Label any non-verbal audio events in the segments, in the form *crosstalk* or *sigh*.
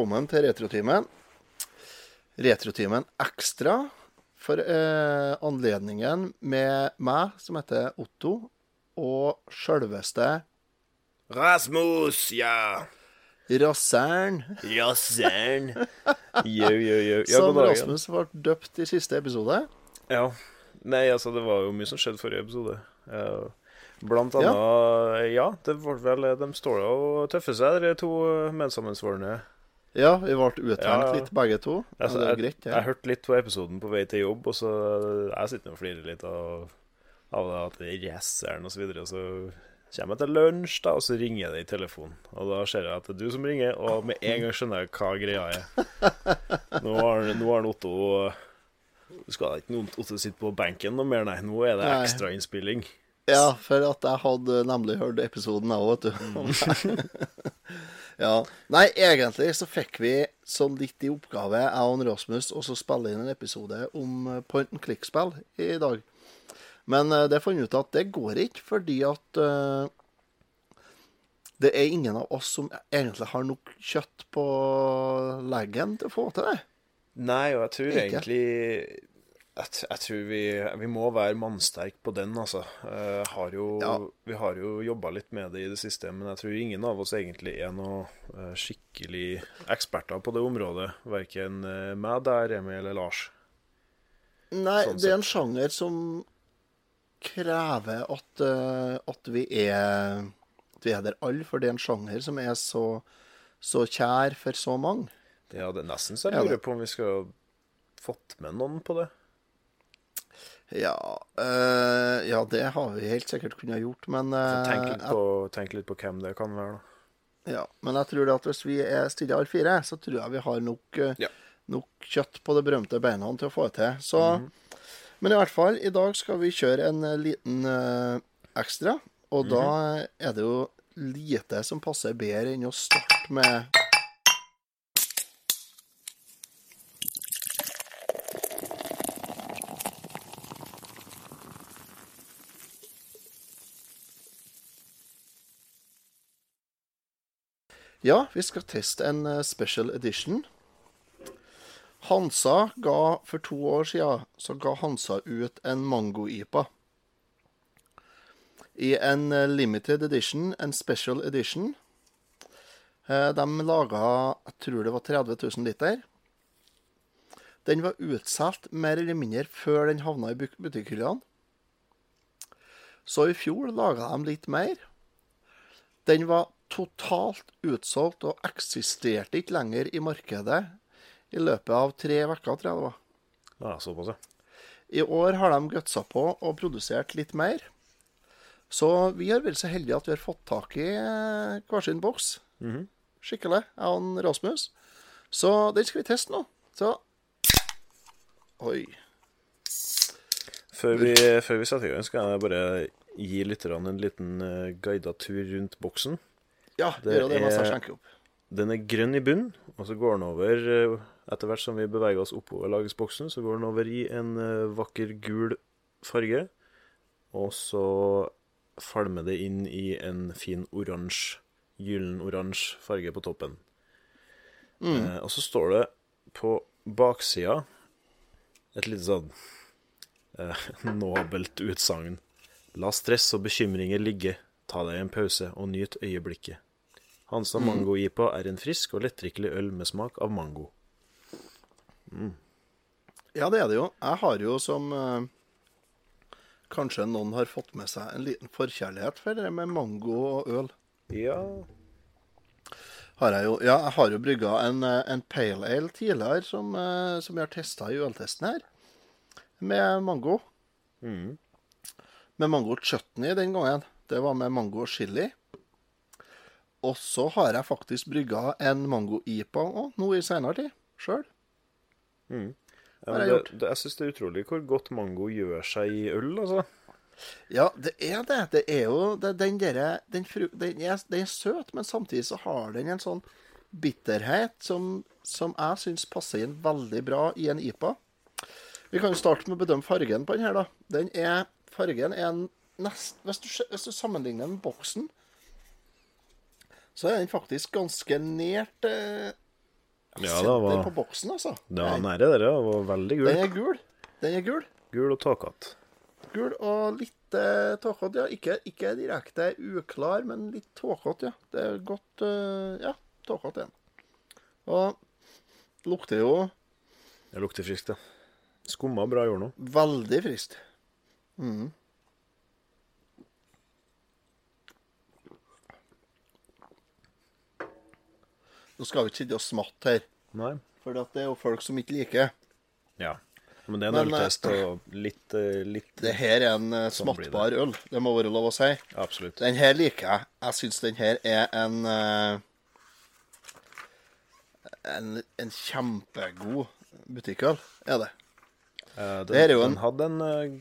Ja, velkommen til Retrotimen. Retrotimen ekstra for eh, anledningen med meg, som heter Otto, og sjølveste Rasmus, ja. Rassern. Yo, yo, yo. Ja, som. Rasmus ble døpt i siste episode. Ja. Nei, altså, det var jo mye som skjedde forrige episode. Uh, Blant annet Ja, det var vel De står og tøffer seg, de to medsammensvorne. Ja, vi ble uthengt Ja. litt, begge to. Altså, det er jeg, greit, jeg det. hørte litt på episoden på vei til jobb, og så Jeg sitter og flirer litt av, av det at det er rasseren og så videre. Og så kommer jeg til lunsj, da, og så ringer det i telefonen. Og da ser jeg at det er du som ringer, og med en gang skjønner jeg hva greia er. Nå har, nå har Otto Du skal ikke noen Otto sitte på benken noe mer, nei. Nå er det ekstrainnspilling. Ja, for at jeg hadde nemlig hørt episoden, jeg òg, vet du. *laughs* ja. Nei, egentlig så fikk vi sånn litt i oppgave, jeg og Rasmus, å spille inn en episode om eh, point and click-spill i dag. Men eh, det fant ut at det går ikke, fordi at uh, det er ingen av oss som egentlig har nok kjøtt på leggen til å få til det. Nei, og jeg tror egentlig jeg, jeg tror vi, vi må være mannsterke på den, altså. Uh, har jo, Ja. Vi har jo jobba litt med det i det siste, men jeg tror ingen av oss egentlig er noe uh, skikkelig eksperter på det området. Verken uh, meg der, Emil eller Lars. Nei, Sånn det er en sjanger som krever at, eh, at vi er at vi er der alle, for det er en sjanger som er så, så kjær for så mange. Det er nesten så jeg lurer på om vi ha fått med noen på det. Ja, øh, ja, det har vi helt sikkert kunnet gjort, men eh, tenk, litt på, tenk litt på hvem det kan være, da. Ja, men jeg tror det at hvis vi er stille alle fire, så tror jeg vi har nok, eh, Ja. nok kjøtt på det berømte beina til å få det til. Så, Mhm. Men i hvert fall, i dag skal vi kjøre en eh, liten øh, ekstra. Og Mhm. da er det jo lite som passer bedre enn å starte med Ja, vi skal teste en eh, special edition. Hansa ga for to år siden så ga Hansa ut en mango-ipa. I en eh, limited edition, en special edition. Eh, De laga jeg tror det var 30 000 liter. Den var utsolgt mer eller mindre før den havna i butikkhyllene. Så i fjor laga de litt mer. Den var totalt utsolgt og eksisterte ikke lenger i markedet i løpet av tre uker, tror jeg det var. Ja, såpass, ja. I år har de gutsa på og produsert litt mer. Så vi har vært så heldige at vi har fått tak i eh, hver sin boks. Mhm. Skikkelig. Jeg og Rasmus. Så den skal vi teste nå. Så Oi. Før vi, før vi setter i gang, skal jeg bare gi lytterne en liten guidet tur rundt boksen. Ja, gjør det mens jeg skjenker opp. Den er grønn i bunnen, og så går den over eh, Etter hvert som vi beveger oss oppover lagesboksen, så går den over i en eh, vakker gul farge. Og så falmer det inn i en fin oransje, gyllen-oransje farge på toppen. Eh, og så står det på baksida et lite sånn eh, *laughs* nobelt utsagn. La stress og bekymringer ligge, ta deg en pause og nyt øyeblikket. Hansa Mango IPA er en frisk og lettdrikkelig øl med smak av mango. Ja, det er det jo. Jeg har jo som eh, Kanskje noen har fått med seg en liten forkjærlighet for det med mango og øl. Ja Har jeg jo. Ja, jeg har jo brygga en, eh, en pale ale tidligere som, eh, som jeg har testa i øltesten her. Med mango. Mm. Med mango chutney den gangen. Det var med mango og chili. Og så har jeg faktisk brygga en mango-ipa òg, nå i seinere tid. Sjøl. ja, jeg det, det, Jeg syns det er utrolig hvor godt mango gjør seg i øl, altså. Ja, det er det. Det er jo det, den derre den, den, den er søt, men samtidig så har den en sånn bitterhet som, som jeg syns passer inn veldig bra i en IPA. Vi kan jo starte med å bedømme fargen på den her, da. Den er, fargen er en nest, hvis, du, hvis du sammenligner den med boksen, så er den faktisk ganske nært eh, Ja, det var- på boksen, altså. Det var nære, det. Det var veldig gul. Den er gul. Den er gul. Gul og tåkete. Gul og litt eh, tåkete, ja. Ikke, ikke direkte uklar, men litt tåkete, ja. Det er godt eh, Ja, tåkete igjen. Og lukter jo Det lukter friskt, ja. Skumma bra jord nå. veldig friskt. Mhm. Nå skal vi ikke sitte og smatte her, Nei. for det er jo folk som ikke liker. Ja. Men det er en Men, eh, øltest og litt, eh, litt Det her er en eh, Sånn det. smattbar øl. Det må være lov å si. Absolutt. Den her liker jeg. Jeg syns den her er en eh, en, en kjempegod butikkøl, er det. Eh, den, Det er jo en- den hadde en eh,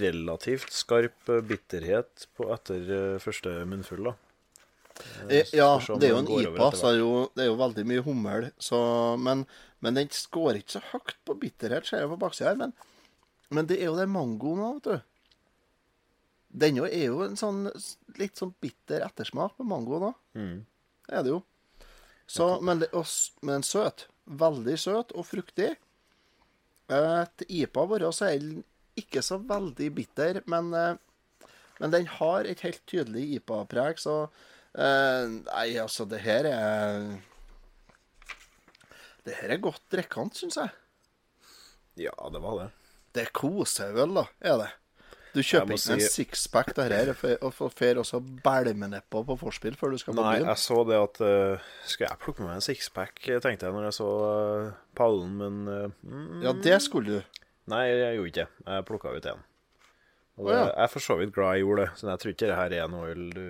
relativt skarp eh, bitterhet på etter eh, første munnfull, da. Eh, Ja, det er jo en IPA, så så er det, jo, det er jo veldig mye hummel. Så, men, men den skårer ikke så høyt på bitterhet, ser jeg på baksida her. Men, men det er jo det mangoen òg, vet du. Den jo er jo en sånn litt sånn bitter ettersmak på mangoen òg. Mm. er det jo. Så, men, det, men søt. Veldig søt og fruktig. Eh, IPA vår er ikke så veldig bitter, men, eh, men den har et helt tydelig IPA-preg, så eh, Nei, altså, det her er Det her er godt drikkende, syns jeg. Ja, det var det. Det er koseøl, da, er det. Du kjøper ikke ikke en sixpack der her og får også bælme nedpå på vorspiel før du skal på Nei, byen. jeg så det at uh, Skal jeg plukke med meg en sixpack, tenkte jeg når jeg så uh, pallen, men uh, mm, Ja, det skulle du. Nei, jeg gjorde ikke det. Jeg plukka ut én. Og det, oh, ja. Jeg er for så vidt glad jeg gjorde det, så jeg tror ikke det her er noe øl du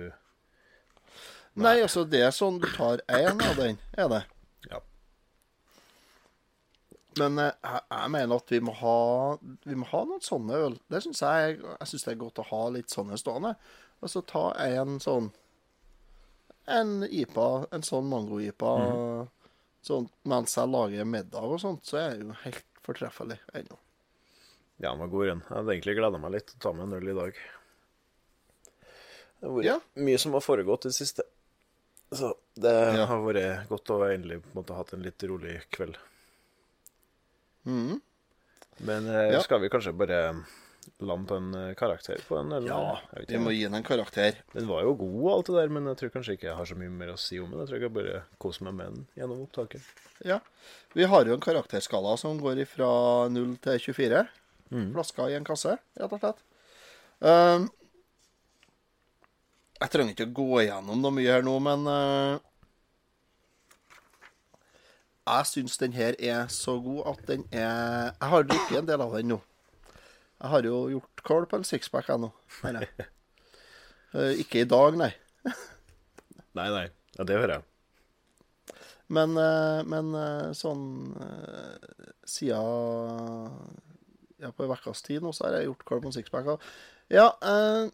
Nei, altså, det er sånn du tar én av den, er det. Ja. Men eh, jeg, jeg mener at vi må ha Vi må ha noen sånne øl. Det syns jeg Jeg synes det er godt å ha litt sånne stående. Og så ta en sånn En IPA, en sånn mango-IPA sånn mens jeg lager middag og sånt, så er det jo helt fortreffelig ennå. Ja, den var god, den. Jeg hadde egentlig gleda meg litt til å ta med en øl i dag. Det har vært Ja. mye som har foregått i det siste. Så det Ja. har vært godt å endelig på en måte hatt en litt rolig kveld. Mm. Men eh, skal vi kanskje bare lande på en eh, karakter på den? Eller? Ja, vi må gi den en karakter. Den var jo god, alt det der, men jeg tror kanskje ikke jeg har så mye mer å si om den. Jeg tror jeg bare koser meg med den gjennom opptaket. Ja. Vi har jo en karakterskala som går fra 0 til 24. Flasker i en kasse, rett og slett. Um, jeg trenger ikke å gå igjennom noe mye her nå, men uh, jeg syns den her er så god at den er Jeg har drukket en del av den nå. Jeg har jo gjort kål på en sixpack ennå. *laughs* Eh, ikke i dag, nei. *laughs* Nei, nei. Ja, det hører jeg. Men, eh, men eh, sånn siden ja, på en ukes tid nå, så har jeg gjort kål på en sixpack. Ja, eh,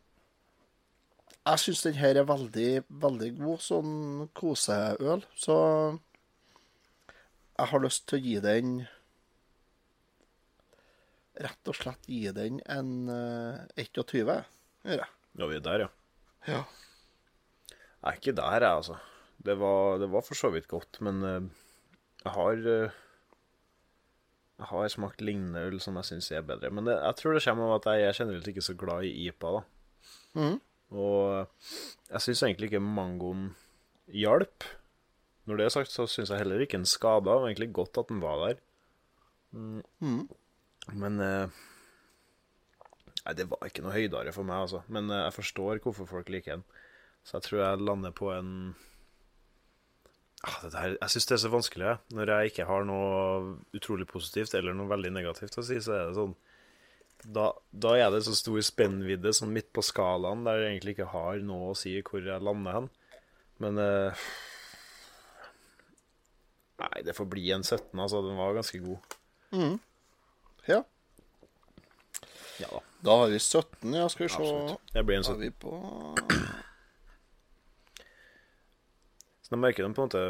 jeg syns den her er veldig, veldig god sånn koseøl. Så jeg har lyst til å gi den Rett og slett gi den en uh, 21, gjør jeg. Ja, vi er der, ja. Ja. Jeg er ikke der, jeg, altså. Det var, det var for så vidt godt, men uh, jeg har uh, Jeg har smakt lignende øl som jeg syns er bedre. Men det, jeg tror det kommer av at jeg er generelt ikke så glad i IPA, da. Mhm. Og jeg syns egentlig ikke mangoen hjalp. Når det er sagt, så syns jeg heller ikke den skada. Det var egentlig godt at den var der. Mm. Mm. Men eh, Nei, det var ikke noe høydere for meg, altså. Men eh, jeg forstår hvorfor folk liker den. Så jeg tror jeg lander på en ah, det der, Jeg syns det er så vanskelig. Når jeg ikke har noe utrolig positivt eller noe veldig negativt å si, så er det sånn Da, da er det så stor spennvidde sånn midt på skalaen der jeg egentlig ikke har noe å si hvor jeg lander hen. Men eh, Nei, det får bli en 17, altså. Den var ganske god. ja. Ja da. Da har vi 17, ja. Skal vi se. Absolutt. Jeg blir en Da 17. er vi på *clears throat* Så da merker de på en måte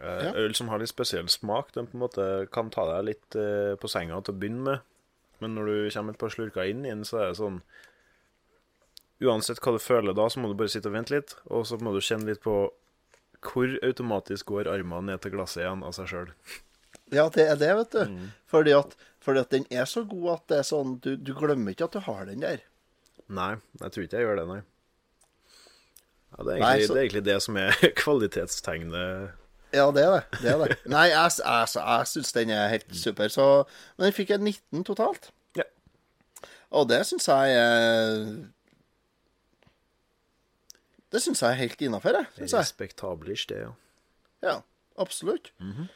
eh, Ja. Øl som har litt spesiell smak, de på en måte kan ta deg litt eh, på senga til å begynne med. Men når du kommer et par slurker inn i den, så er det sånn uansett hva du føler da, så må du bare sitte og vente litt, og så må du kjenne litt på hvor automatisk går armene ned til glasset igjen av seg sjøl. Ja, det er det, vet du. Mm. Fordi, at, fordi at den er så god at det er sånn Du, du glemmer ikke at du har den der. Nei, jeg tror ikke jeg gjør det, nei. Ja, det, er Nei, så- det er egentlig det som er *laughs* kvalitetstegnet. Ja, det er det. det, er det. *laughs* Nei, jeg, jeg, jeg syns den er helt super. Så, men den fikk jeg 19 totalt. Ja. Og det syns jeg eh, Det syns jeg er helt innafor, jeg. Respektablish, det, ja. Ja, absolutt. Mhm.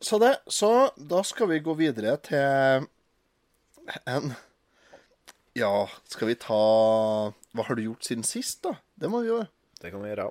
Så det, så da skal vi gå videre til en Ja, skal vi ta Hva har du gjort siden sist, da? Det må vi gjøre. Det kan vi gjøre.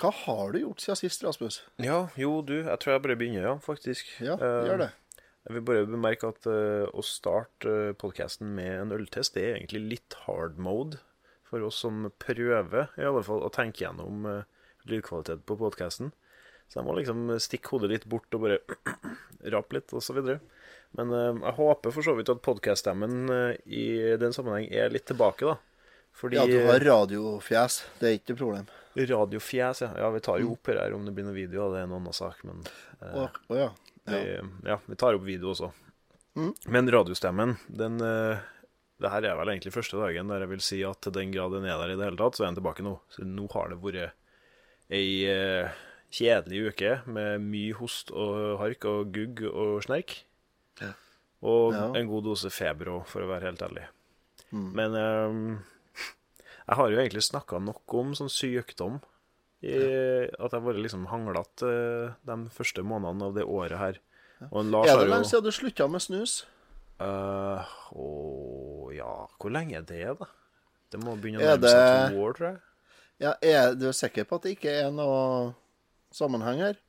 Hva har du gjort siden sist, Rasmus? Ja, jo, du, jeg tror jeg bare begynner, ja, faktisk. Ja, Eh, gjør det. Jeg vil bare bemerke at uh, å starte uh, podkasten med en øltest, det er egentlig litt hard mode for oss som prøver, i alle fall, å tenke gjennom uh, lydkvalitet på podkasten. Så jeg må liksom stikke hodet litt bort og bare *clears throat* rape litt, videre. Men uh, jeg håper for så vidt at podkaststemmen i den sammenheng er litt tilbake, da. Fordi Ja, du har radiofjes. Det er ikke noe problem. Radiofjes, ja. ja. Vi tar jo opp her om det blir noen video, det er en annen sak, men eh, Å oh, ja. vi, ja. ja, vi tar opp video også. Mm. Men radiostemmen, den eh, Det her er vel egentlig første dagen der jeg vil si at til den grad den er der i det hele tatt, så er den tilbake nå. Så nå har det vært ei eh, kjedelig uke med mye host og hark og gugg og snerk. Ja. Og Ja. en god dose feber òg, for å være helt ærlig. Mm. Men eh, jeg har jo egentlig snakka nok om sånn sykdom. I, at jeg har vært liksom hanglete uh, de første månedene av det året her. Og Lars Er det lenge siden du slutta med snus? Uh, Å ja Hvor lenge er det, da? Det må begynne å nærme seg det- to år, tror jeg. Ja, er du sikker på at det ikke er noe sammenheng her?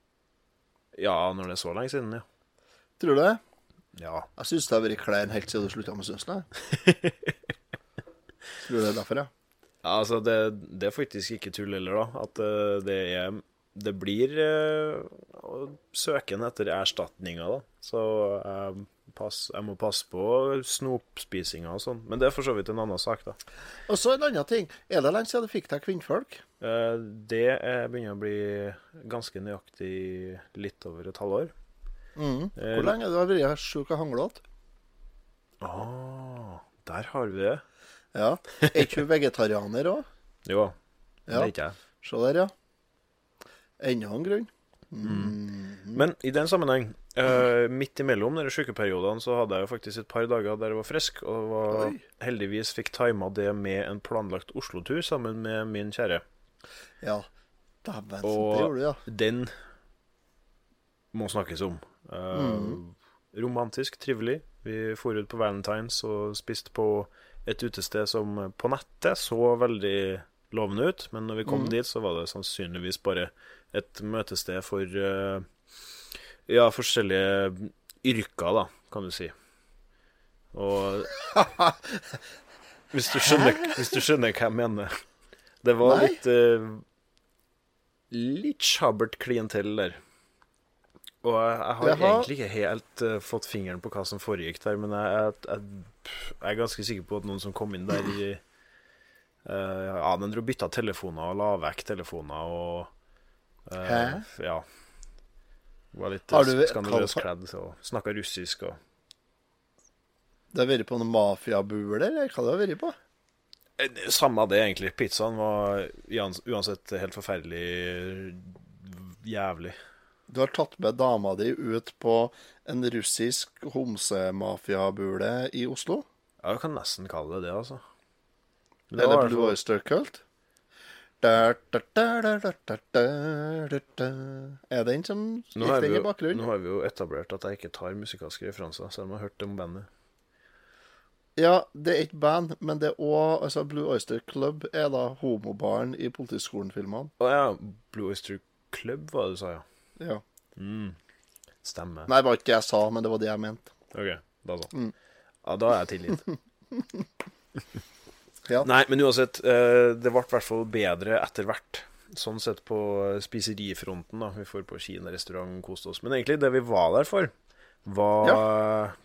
Ja, når det er så lenge siden, ja. Tror du det? Ja. Jeg syns det har vært klein helt siden du slutta med snus. *laughs* Tror du det er derfor, ja? Ja altså, det, det er faktisk ikke tull heller, da. At eh, det er Det blir uh, søken etter erstatninger, da. Så eh, pass, jeg må passe på snopspisinga og sånn. Men det er for så vidt en annen sak, da. Og så en annen ting. Er det lenge siden du fikk deg kvinnfolk? Uh, det er, begynner å bli ganske nøyaktig litt over et halvår. Mm. Eh, Hvor lenge har du vært sjuk og hanglete? Ah, der har vi det. Ja. Er ikke hun vegetarianer òg? Jo, det er ikke jeg. Se der, ja. Enda en grunn. Mm. Men i den sammenheng, uh, midt imellom de sykeperiodene, så hadde jeg jo faktisk et par dager der jeg var frisk, og var, heldigvis fikk tima det med en planlagt Oslo-tur sammen med min kjære. Ja. Dæven, det gjorde du, ja. Den må snakkes om. Eh, Romantisk, trivelig. Vi for ut på Valentines og spiste på et utested som på nettet så veldig lovende ut, men når vi kom dit, så var det sannsynligvis bare et møtested for eh, ja, forskjellige yrker, da, kan du si. Og *laughs* hvis du skjønner, hvis du skjønner hva jeg mener. Det var litt uh, Litt sjabbert klientell der. Og jeg, har Jaha. egentlig ikke helt uh, fått fingeren på hva som foregikk der, men jeg, jeg, jeg, jeg er ganske sikker på at noen som kom inn der i uh, Ja, den dro bytta telefoner og la vekk telefoner og uh, Hæ? Ja. Var litt skandaløst kledd og snakka russisk og Det har vært på noen mafiabule, eller hva det har vært på? Samme det, egentlig. Pizzaen var uansett helt forferdelig jævlig. Du har tatt med dama di ut på en russisk homsemafiabule i Oslo? Ja, du kan nesten kalle det det, altså. Det Eller Blue Oyster Cult? Da, da, er den som gikk den i bakgrunnen? Nå har vi jo etablert at jeg ikke tar musikalske referanser, selv om jeg har hørt om bandet. Ja, det er ikke band, men det er òg altså Blue Oyster Club er da homobaren i Politiskolen-filmene. Å ja. Blue Oyster Club, var det du sa, ja. Ja. Stemmer. Nei, det var ikke det jeg sa, men det var det jeg mente. OK, da så. Mm. Ja, da er jeg tilgitt. *laughs* Ja. Nei, men uansett, eh, det ble i hvert fall bedre etter hvert. Sånn sett på spiserifronten, da. Vi får på Kina restaurant, koste oss. Men egentlig, det vi var der for, var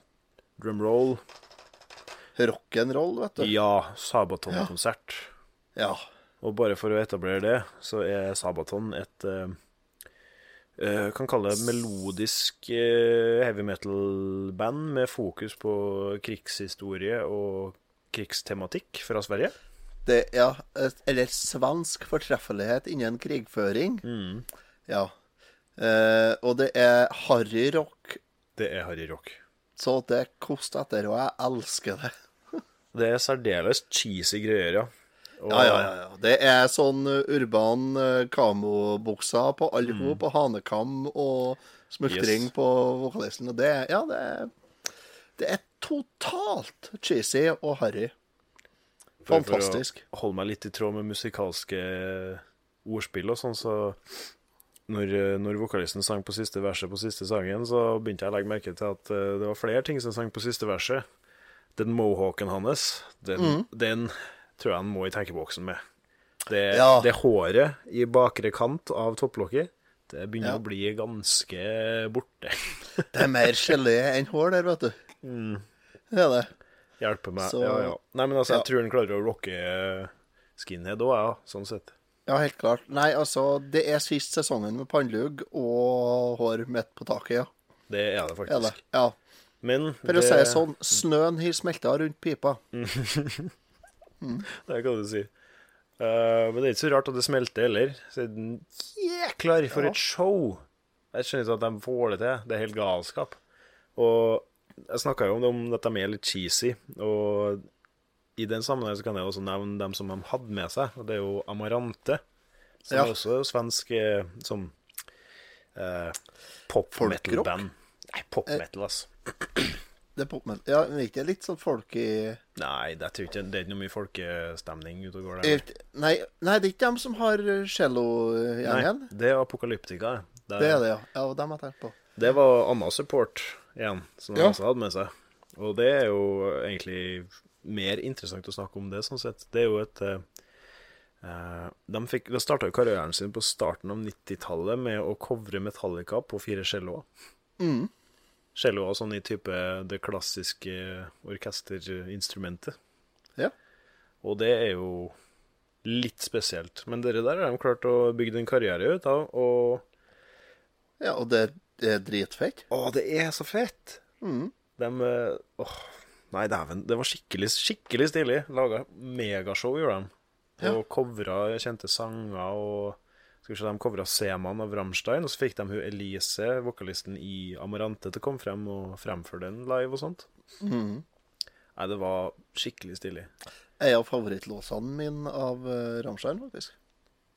drumroll, Rock'n'roll, vet du. ja, Sabaton-konsert. Ja. Og bare for å etablere det, så er Sabaton et eh, eh, Kan kalle det melodisk uh, heavy metal-band med fokus på krigshistorie og krigstematikk fra Sverige. Det ja, Eller svensk fortreffelighet innen krigføring. Mm. Ja. Uh, og det er harry rock, Det er harry rock. så det koster etter, og jeg elsker det. *laughs* Det er særdeles cheesy greier, ja. Og, Ja, ja, ja. ja. Det er sånn uh, urban uh, kamobukser på alle mm. og hanekam og smultring Yes. på vokalisten. Og det, ja, det er, det er totalt cheesy og harry. Fantastisk. For å holde meg litt i tråd med musikalske ordspill og sånn, så når, eh, når vokalisten sang på siste verset på siste sangen, så begynte jeg å legge merke til at eh, det var flere ting som sang på siste verset. Den mohawken hans, den, den tror jeg han må i tenkeboksen med. Det, Ja. det håret i bakre kant av topplokket, det begynner Ja. å bli ganske borte. *laughs* Det er mer gelé enn hår der, vet du. Det er det. Hjelper meg. Så- ja, ja. Nei, men altså, jeg tror han klarer å rocke skinhead òg, ja, sånn sett. Ja, helt klart. Nei, altså, det er sist sesongen med pannelugg og hår midt på taket, ja. Det er det Er faktisk. det. Ja. Men For å det, si det sånn, snøen har smelta rundt pipa. *laughs* *laughs* det kan du si. Uh, men det er ikke så rart at det smelter heller. Siden Jæklar for Ja. et show! Jeg skjønner ikke at de får det til. Det er helt galskap. Og jeg snakka jo om om at de er litt cheesy. Og i den sammenheng kan jeg også nevne dem som de hadde med seg. Og det er jo Amarante. Som Ja. er også svensk eh, som eh, pop metal-band. Nei, pop metal, altså. Det er. Ja, men ikke litt sånn folk i Nei, det, er, ikke, det er ikke noe mye folkestemning ute og går der. Er- Nei, nei, det er ikke dem som har Nei, cello-gjengen. det er Apokalyptika. Det, Det er det, ja. Ja, dem har jeg tenkt på. det var Anna Support igjen, som de Ja. også hadde med seg. Og det er jo egentlig mer interessant å snakke om det, sånn sett. Det er jo et eh, eh, De, fikk, de starta karrieren sin på starten av 90-tallet med å covre Metallica på fire celloer. Mm. Celloer sånn i type det klassiske orkesterinstrumentet. Ja. Og det er jo litt spesielt. Men dere der har de klart å bygge en karriere ut av, og ja, og det, det er dritfett. Å, det er så fett! Mm. De eh, Åh, nei, dæven. Det var skikkelig, skikkelig stilig. Laga megashow, gjorde de. Og Ja. covra kjente sanger og Skal vi se, De covra Seman av Rammstein, og så fikk de hun Elise, vokalisten i Amarante, til å komme frem og fremføre den live og sånt. Mm. Nei, det var skikkelig stilig. En av favorittlåsene mine av uh, Rammstein, faktisk.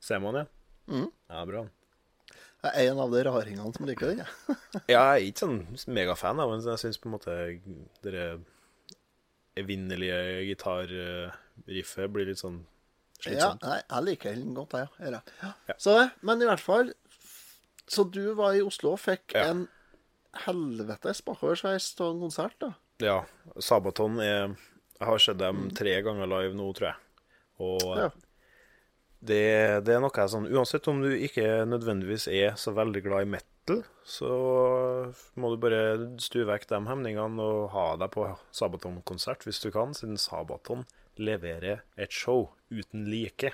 Seman, ja. Mm. Ja, bra. Jeg er en av de raringene som liker den. jeg. Ja, jeg er ikke sånn megafan så jeg syns på en måte det evinnelige gitarriffet blir litt sånn Ja, nei, jeg liker den godt, jeg. Ja. Ja. Så men i hvert fall Så du var i Oslo og fikk Ja. en helvetes bakoversveis av en konsert, da? Ja, Sabaton er Jeg har sett dem tre ganger live nå, tror jeg. Og Ja. det, det er noe jeg sånn Uansett om du ikke nødvendigvis er så veldig glad i metal, så må du bare stue vekk de hemningene og ha deg på Sabaton-konsert hvis du kan, siden Sabaton leverer et show uten like.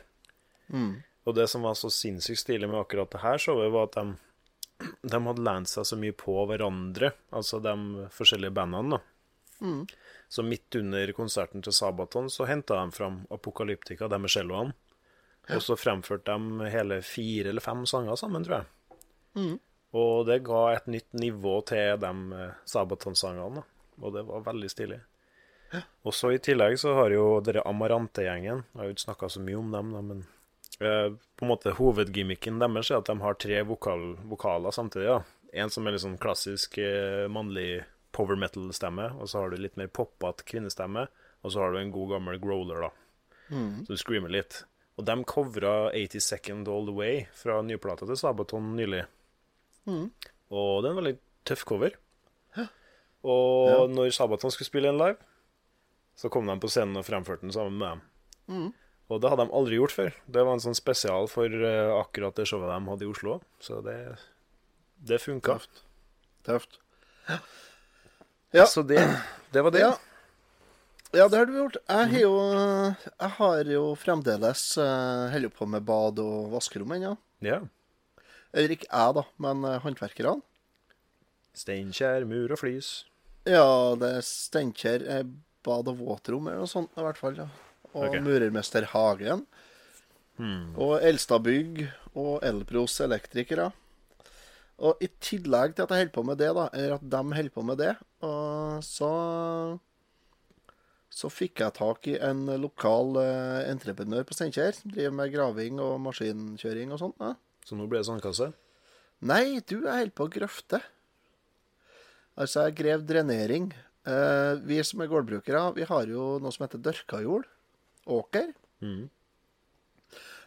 Og det som var så sinnssykt stilig med akkurat det her showet, var at de, de hadde lent seg så mye på hverandre, altså de forskjellige bandene, da. Så midt under konserten til Sabaton så henta de fram Apokalyptika, de med celloene. Og så fremførte de hele fire eller fem sanger sammen, tror jeg. Og det ga et nytt nivå til de eh, Sabaton-sangene. Og det var veldig stilig. Og så i tillegg så har jo dere Amarante-gjengen Jeg har jo ikke snakka så mye om dem, da, men eh, på en måte hovedgimmicken deres er at de har tre vokal, vokaler samtidig. Ja. En som er litt sånn klassisk eh, mannlig power metal-stemme, og så har du litt mer poppete kvinnestemme. og så har du en god gammel growler, da. Mm. Så du screamer litt. Og de covra 80 Second All The Way fra nyplata til Sabaton nylig. Mm. Og det er en veldig tøff cover. Og når Sabaton skulle spille en live, så kom de på scenen og fremførte den sammen med dem. Mm. Og det hadde de aldri gjort før. Det var en sånn spesial for eh, akkurat det showet de hadde i Oslo. Så det, det funka. Tøft. Tøft. Ja. Så det, det var det. Ja. ja, det har du gjort. Jeg har jo, jeg har jo fremdeles uh, holder på med bad og vaskerom ennå. Ja. Eller ikke jeg, da, men uh, håndverkerne. Steinkjer, mur og flis. Ja, det er Steinkjer eh, bad og våtrom eller noe sånt, i hvert fall. Ja. Og okay. Murermester Hagen. Og Elstadbygg og Elpros Elektrikere. Og i tillegg til at jeg holder på med det, da, eller at de holder på med det, og så så fikk jeg tak i en lokal eh, entreprenør på Steinkjer som driver med graving og maskinkjøring og sånt. Ja. Så nå blir det sandkasse. Nei, du, jeg holder på å grøfte. Altså, jeg grev drenering. Eh, vi som er gårdbrukere, vi har jo noe som heter dørka jord. Åker. Mm.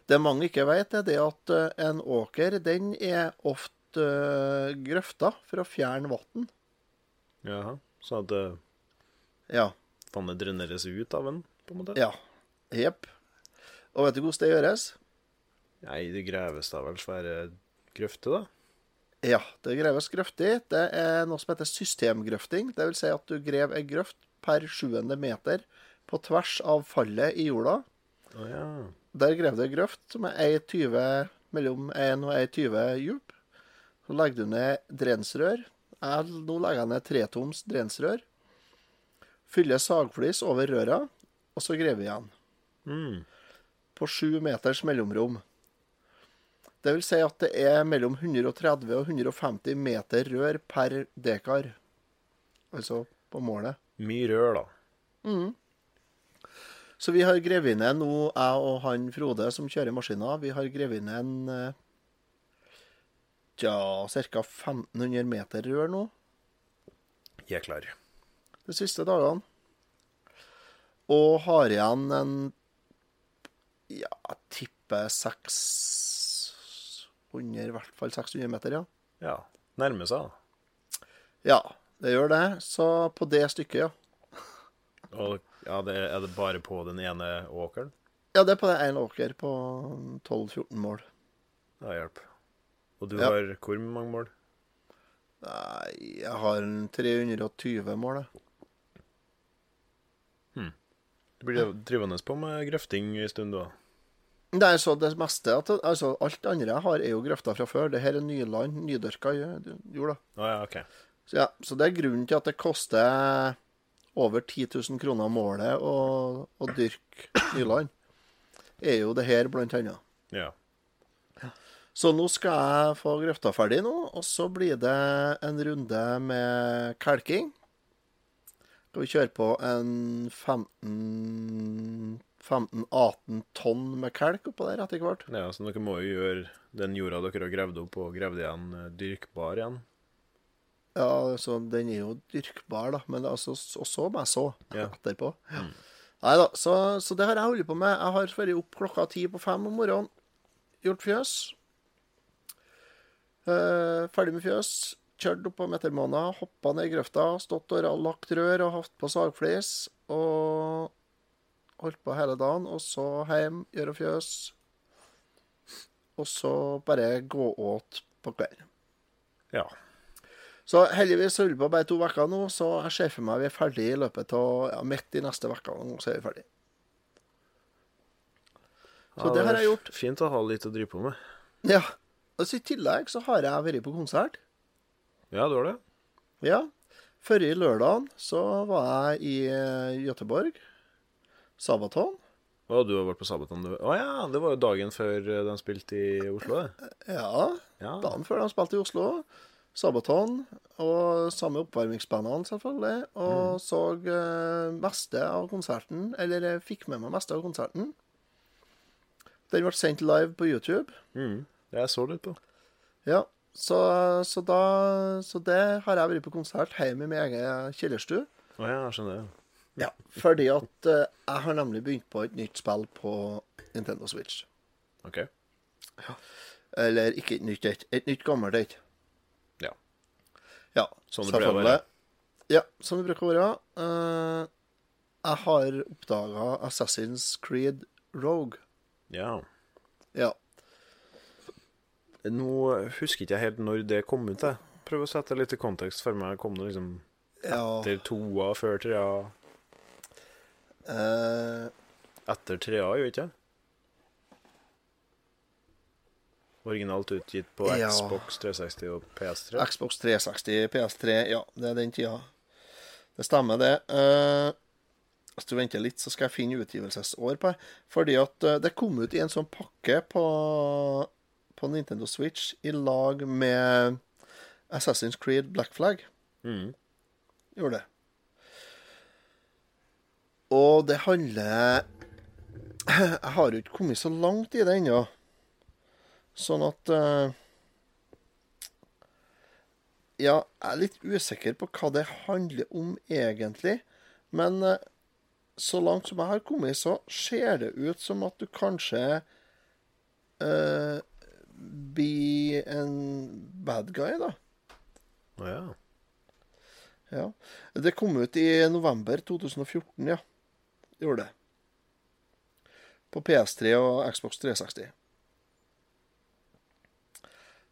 Det mange ikke vet, er det at eh, en åker, den er ofte uh, grøfta for å fjerne vann. Jaha. Så at det Ja. vannet dreneres ut av den, på en måte? Ja. Jepp. Og vet du hvordan det gjøres? Nei, det graves da vel svære grøfter, da? Ja, det greves grøftig. Det er noe som heter systemgrøfting. Det vil si at du grev ei grøft per sjuende meter på tvers av fallet i jorda. Oh, ja. Der grev du ei grøft som er 20, mellom 1 og 1,20 djup. Så legger du ned drensrør. Jeg, nå legger jeg ned tretoms drensrør. Fyller sagflis over røra, og så grever vi igjen. Mm. På sju meters mellomrom. Det vil si at det er mellom 130 og 150 meter rør per dekar. Altså på målet. Mye rør, da. Så vi har grevet ned nå, jeg og han Frode som kjører maskiner, vi har grevet ned en eh, ja, ca. 1500 meter rør nå Jeg er klar. de siste dagene. Og har igjen en ja, tipper 600, i hvert fall 600 meter, ja. Ja. Nærmer seg, da. Ja, det gjør det. Så på det stykket, ja. Og ja, det, er det bare på den ene åkeren? Ja, det er på det ene åker på 12-14 mål. Det hjelp. Og du Ja. har hvor mange mål? Nei, jeg har 320 mål, jeg. Du blir drivende på med grøfting en stund, da. er så det meste at, altså, Alt det andre jeg har, er jo grøfta fra før. Det her er nyland, nydyrka jord. Oh, ja, OK. Så, ja, så det er grunnen til at det koster over 10 000 kroner målet å, å dyrke nyland. Er jo det her, blant annet. Ja. Så nå skal jeg få grøfta ferdig nå, og så blir det en runde med kalking. Skal vi kjøre på en 15-18 tonn med kalk oppå der etter hvert. ja. Så dere må jo gjøre den jorda dere har gravd opp, og gravd igjen, eh, dyrkbar igjen. Ja, så den er jo dyrkbar, da, men altså, og så må jeg så Ja. etterpå. Ja. Nei da, så, så det har jeg holdt på med. Jeg har vært opp klokka ti på fem om morgenen, gjort fjøs. Eh, ferdig med fjøs. Kjørt opp på metermåneder, hoppa ned i grøfta, stått og lagt rør og hatt på sagflis. Og holdt på hele dagen. Og så hjem, gjøre fjøs. Og så bare gå åt på kvelden. Ja. Så heldigvis holder vi på bare to uker nå, så jeg ser for meg vi er ferdig i løpet av ja, midt i neste uke. Så er vi ferdig. Så Ja, det har er jeg gjort. Fint å ha litt å drive på med. Ja. Og så I tillegg så har jeg vært på konsert. Ja, du har det? Ja. Forrige lørdag så var jeg i Gøteborg Göteborg. Sabaton. Å, du har vært på Sabaton? du- Å ja, det var jo dagen før eh, de spilte i Oslo, det. Ja, Ja. dagen før de spilte i Oslo. Sabaton. Og samme oppvarmingsbandene, selvfølgelig. Og så eh, meste av konserten. Eller jeg fikk med meg meste av konserten. Den ble sendt live på YouTube. Mm. Jeg så litt på. Ja, så, så da Så det har jeg vært på konsert hjemme i min egen kjellerstue. Å ja, jeg skjønner. Ja, fordi at eh, jeg har nemlig begynt på et nytt spill på Nintendo Switch. OK. Eller ikke et nytt et, et nytt gammelt et. Ja. Ja, Sånn det pleier å selvfølgelig. være. Ja, som det bruker å være. Eh, jeg har oppdaga Assassin's Creed Rogue. Ja. Ja. Nå husker ikke jeg helt når det kom ut. Jeg. Prøv å sette litt i kontekst for meg. Kom det liksom ja etter toa, før trea? Eh, Etter trea, jo ikke? Originalt utgitt på Ja. Xbox 360 og PS3. Xbox 360, PS3 Ja, det er den tida. Det stemmer, det. Uh, hvis du venter litt, så skal jeg finne utgivelsesår på det. Fordi at eh, det kom ut i en sånn pakke på, på Nintendo Switch i lag med Assassin's Creed Black Flag. Mm. Gjorde det. Og det handler Jeg har jo ikke kommet så langt i det ennå. Sånn at eh, Ja, jeg er litt usikker på hva det handler om egentlig. Men eh, så langt som jeg har kommet, så ser det ut som at du kanskje uh, blir en bad guy, da. Ja. Ja. Det kom ut i november 2014, ja. Gjorde det. På PS3 og Xbox 360.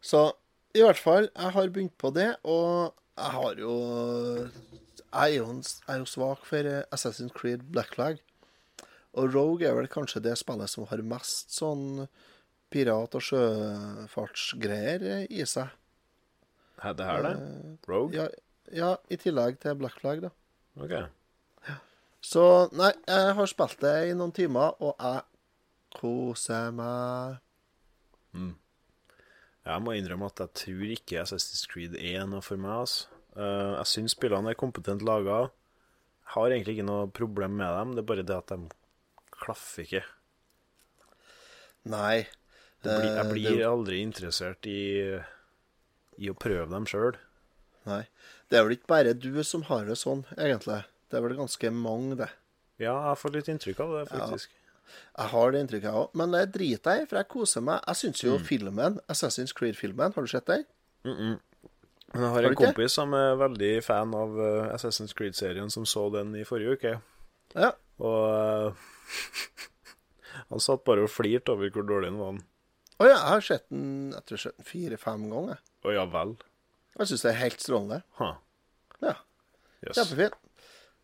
Så i hvert fall, jeg har begynt på det, og jeg har jo Jeg er jo, jeg er jo svak for eh, Assassin's Creed Black Flag. Og Rogue er vel kanskje det spillet som har mest sånn pirat- og sjøfartsgreier eh, i seg. Er det her, det? Rogue? Ja, ja, i tillegg til Black Flag, da. OK. Så nei, jeg har spilt det i noen timer, og jeg koser meg. Jeg må innrømme at jeg tror ikke Assassin's Creed er noe for meg. Altså. Eh, jeg syns spillene er kompetent laga. Har egentlig ikke noe problem med dem, det er bare det at de klaffer ikke. Nei. Det blir, jeg eh, blir aldri interessert i, i å prøve dem sjøl. nei. Det er vel ikke bare du som har det sånn, egentlig. Det er vel ganske mange, det. Ja, jeg får litt inntrykk av det, faktisk. Jeg har det inntrykket, jeg òg. Men det driter jeg i, for jeg koser meg. Jeg syns Mm. jo filmen, Assassin's Creed-filmen, har du sett den? Men jeg har Har en kompis ikke? som er veldig fan av eh, Assassin's Creed-serien, som så den i forrige uke. Ja. Og uh, *laughs* han satt bare og flirte over hvor dårlig den var. Å ja, jeg har sett den jeg tror jeg har sett den fire-fem ganger. Å ja vel. Jeg syns det er helt strålende. Huh. Ja, Yes. Kjempefin.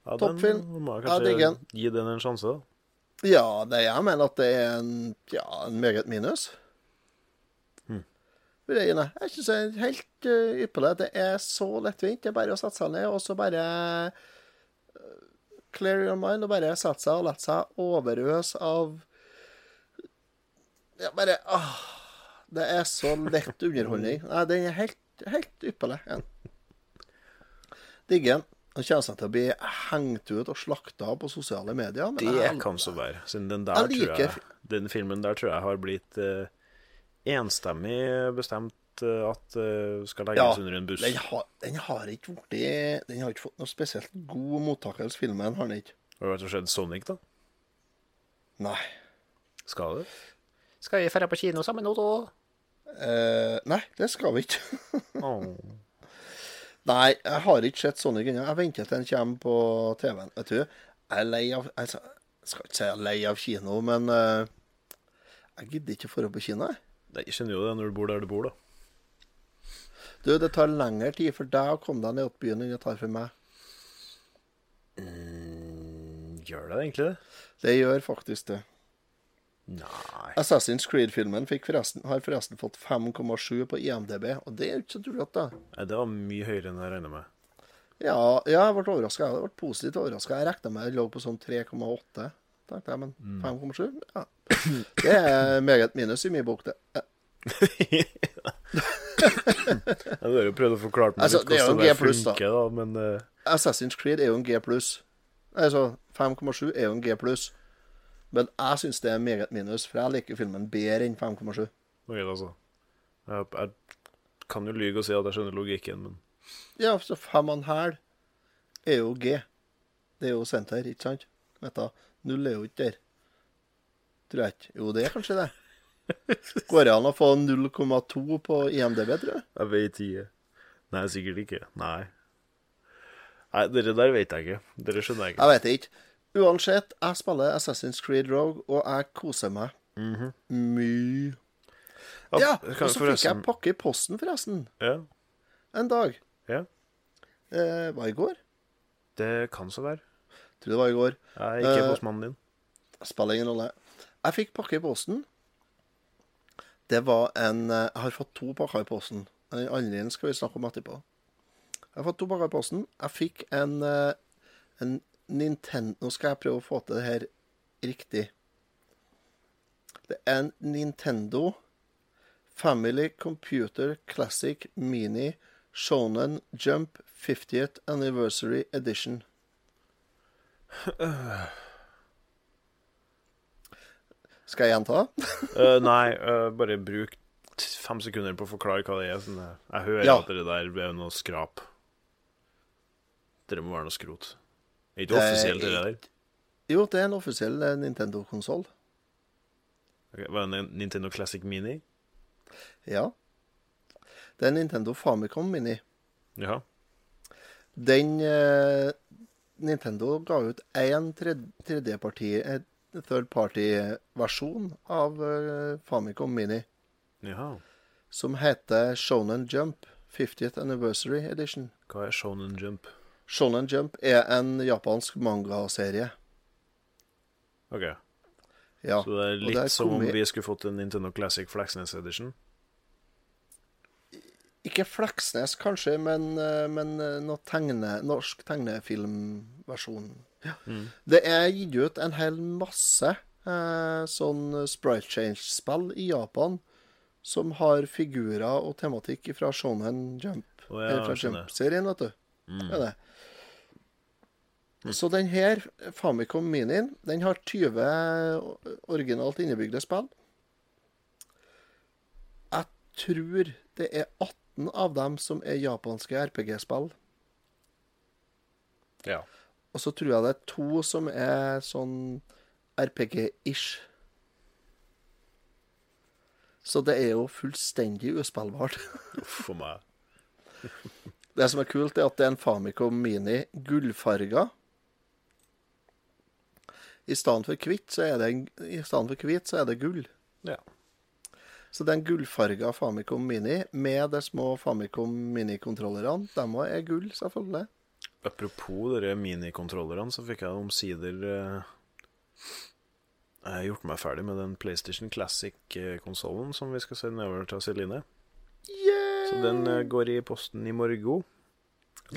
Ja, Toppfilm. Må jeg Ja, kanskje gi den en sjanse, da. Ja, det jeg mener at det er en, ja, en meget minus. Gi det. Jeg syns det er helt uh, ypperlig. Det er så lettvint. Det er bare å sette seg ned og så bare uh, Clear your mind og bare sette seg og la seg overøse av Ja, bare åh, Det er så lett underholdning. Nei, den er helt, helt ypperlig. Digger den. Den kommer seg til å bli hengt ut og slakta på sosiale medier. men Det jeg- kan så være. Siden den der Jeg tror liker jeg Den filmen der tror jeg har blitt uh, enstemmig bestemt eh, at uh, skal legges under en buss. Den har, den har ikke blitt Den har ikke fått noe spesielt god mottakelse, filmen. har den ikke. Har det vært og sett Sonic, da? Nei. Skal det? Skal vi dra på kino sammen nå, da? Uh, nei, det skal vi ikke. *laughs* Åh. Nei, jeg har ikke sett Sonic ennå. Jeg venter til den kommer på TV-en. Vet du, jeg er lei av Jeg skal ikke si jeg er lei av kino, men uh, jeg gidder ikke å dra på kino. jeg. Nei, Jeg skjønner jo det når du bor der du bor, da. Du, det tar lengre tid for deg å komme deg ned til byen enn det tar for meg. Gjør det egentlig det? Det gjør faktisk det. Nei Assassin's Creed-filmen forresten, har forresten fått 5,7 på IMDb, og det er jo ikke så tullete, da. Nei, Det var mye høyere enn jeg regna med. Ja, ja, jeg ble overraska. Jeg ble positivt overraska. Jeg regna med det lå på sånn 3,8, tenkte jeg, men 5,7? Ja. Det er meget minus i min bok, det. *laughs* Ja. du har jo prøvd å forklare meg Altså, litt det hvordan det da. funker, da, men uh... Assassin's Creed er jo en G pluss. Altså, 5,7 er jo en G pluss. Men jeg syns det er meget minus, for jeg liker filmen bedre enn 5,7. ok, altså. Jeg, jeg kan jo lyge og si at jeg skjønner logikken, men Ja, så 5,5 er jo G. Det er jo senter, ikke sant? Vet du, null er jo ikke der. Tror jeg ikke. Jo, det er kanskje det. *laughs* Går det an å få 0,2 på IMDb, tror jeg? Jeg vet ikke. Nei, sikkert ikke. Nei. Nei, dere der vet jeg ikke. Dere skjønner jeg ikke. Jeg vet ikke. Uansett, jeg spiller Assassin's Creed Rogue, og jeg koser meg mye. Ja, og så fikk jeg pakke i posten, forresten. Ja, En dag. ja. Eh, var i går? Det kan så være. Tror det var i går. Nei, ikke Eh, postmannen din. Spiller ingen rolle. Jeg fikk pakke i posten. Det var en eh, Jeg har fått to pakker i posten. Den andre skal vi snakke om etterpå. Jeg har fått to pakker i posten. Jeg fikk en, eh, en Nintendo Nå skal jeg prøve å få til det her riktig. Det er en Nintendo Family Computer Classic Mini Shonen Jump 50th Anniversary Edition. Skal jeg gjenta? uh, *laughs* nei, uh, bare bruk fem sekunder på å forklare hva det er. Sånn, eh, jeg hører Ja. at det der er noe skrap. Det må være noe skrot. Er Det er offisielt, det der. Jo, det er en offisiell eh, Nintendo-konsoll. Ok, Var det en Nintendo Classic Mini? Ja. Det er en Nintendo Famicom Mini. Ja. Den eh, Nintendo ga ut én tredjeparti, eh, third party-versjon av eh, Famicom Mini, Jaha. som heter Shonen Jump 50th Anniversary Edition. Hva er Shonen Jump? Shonen Jump er en japansk mangaserie. Ok, Ja. Så det er litt det er som om vi skulle fått en Nintendo Classic Flaxnes Edition? Ikke Fleksnes, kanskje, men, eh, men eh, noe tegne, norsk tegnefilmversjon. Ja. Det er gitt ut en hel masse eh, sånn sprite change-spill i Japan som har figurer og tematikk fra Shonen Jump. Å ja, eller fra. Jump-serien, vet du. Er det. Så den her, Famicom Minien, den har 20 originalt innebygde spill. Jeg tror det er 18 av dem som er japanske RPG-spill. Ja. Og så tror jeg det er to som er sånn RPG-ish. Så det er jo fullstendig uspillbart. *laughs* Uff meg. Det som er kult, er at det er en Famicom Mini gullfarga. I stedet for hvitt, så er det, hvitt, så er det gull. Ja. Så den gullfarga Famicom Mini med de små Famicom Mini-kontrollerne. De òg er gull, selvfølgelig. Apropos dere minikontrollerne, så fikk jeg omsider eh, Jeg har gjort meg ferdig med den PlayStation Classic-konsollen som vi skal sende over til Celine. Så den eh, går i posten i morgen.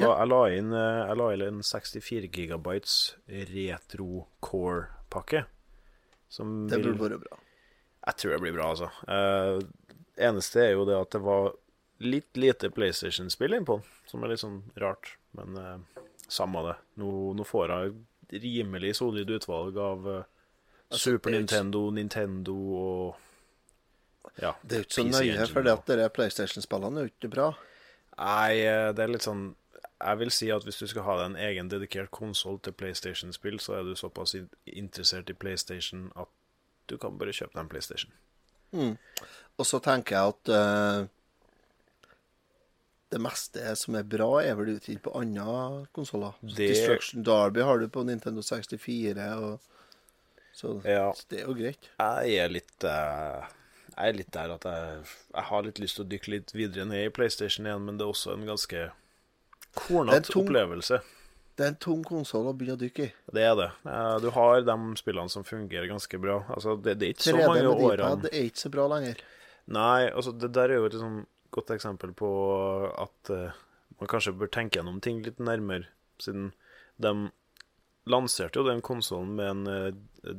La, jeg, la inn, eh, jeg la inn en 64 gigabytes retro core-pakke. Som Det burde vært bra. Jeg tror det blir bra, altså. Eh, eneste er jo det at det var litt lite PlayStation-spill innpå, som er litt sånn rart. Men eh, samme det. Nå, nå får jeg et rimelig solid utvalg av eh, Altså, Super er ikke- Nintendo, Nintendo og Ja. Det er jo ikke så nøye, for det at dere PlayStation-spillene er jo ikke bra. Nei, det er litt sånn Jeg vil si at hvis du skal ha deg en egen dedikert konsoll til PlayStation-spill, så er du såpass interessert i PlayStation at du kan bare kjøpe deg en PlayStation. Og så tenker jeg at uh, det meste som er bra, er vel utgitt på andre konsoller. Det- Destruction Derby har du på Nintendo 64, og så Ja. det er jo greit. Jeg er litt uh Jeg er litt der at jeg, jeg har litt lyst til å dykke litt videre ned i PlayStation igjen, men det er også en ganske kornete opplevelse. Det er en tung konsoll å begynne å dykke i. Det er det. Eh, Du har de spillene som fungerer ganske bra. Altså, det, det er ikke så 3D mange med årene det er ikke så bra lenger. Nei, altså det der er jo et sånn godt eksempel på at uh, man kanskje bør tenke gjennom ting litt nærmere, siden de lanserte jo den konsollen med en uh,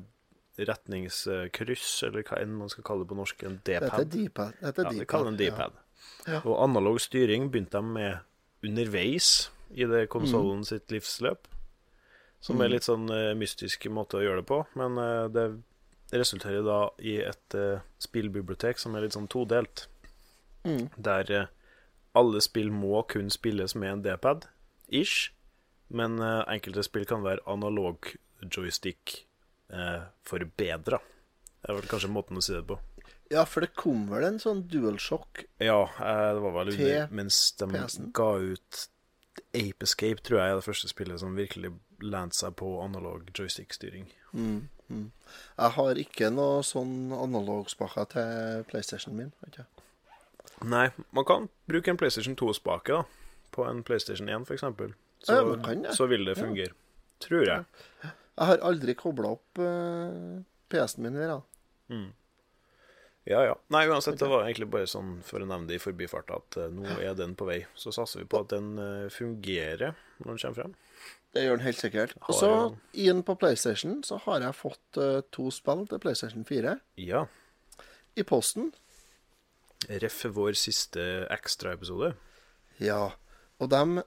retningskryss, eller hva enn man skal kalle det på norsk, en D-pad. Dette er Ja, de kaller det en D-pad. Ja. Og analog styring begynte de med underveis i det konsollen sitt livsløp. Som er litt sånn eh, mystisk måte å gjøre det på, men eh, det resulterer da i et eh, spillbibliotek som er litt sånn todelt. Mm. Der alle spill må kun spilles med en D-pad, ish. Men enkelte spill kan være analog joystick eh, forbedra. Det er vel kanskje måten å si det på. Ja, for det kom vel en sånn DualShock Ja, eh, det var vel under mens de ga ut Ape Escape, tror jeg er det første spillet som virkelig lente seg på analog joystick-styring. mm, mm. Jeg har ikke noe sånn analogspaker til PlayStationen min. Vet jeg. Nei, man kan bruke en PlayStation 2-spake da, på en PlayStation 1 f.eks. Så, Ja, kan ja. så vil det Ja. fungere. Tror jeg. Jeg har aldri kobla opp uh, PC-en min her. da. Mm. Ja, ja. Nei, uansett, det var egentlig bare sånn for å nevne det i forbifarta at eh, nå er den på vei. Så satser vi på at den eh, fungerer når den kommer frem. Det gjør den helt sikkert. Og så, inn på PlayStation, så har jeg fått eh, to spill til PlayStation 4 Ja. i posten. Ref vår siste ekstraepisode. Ja. Og dem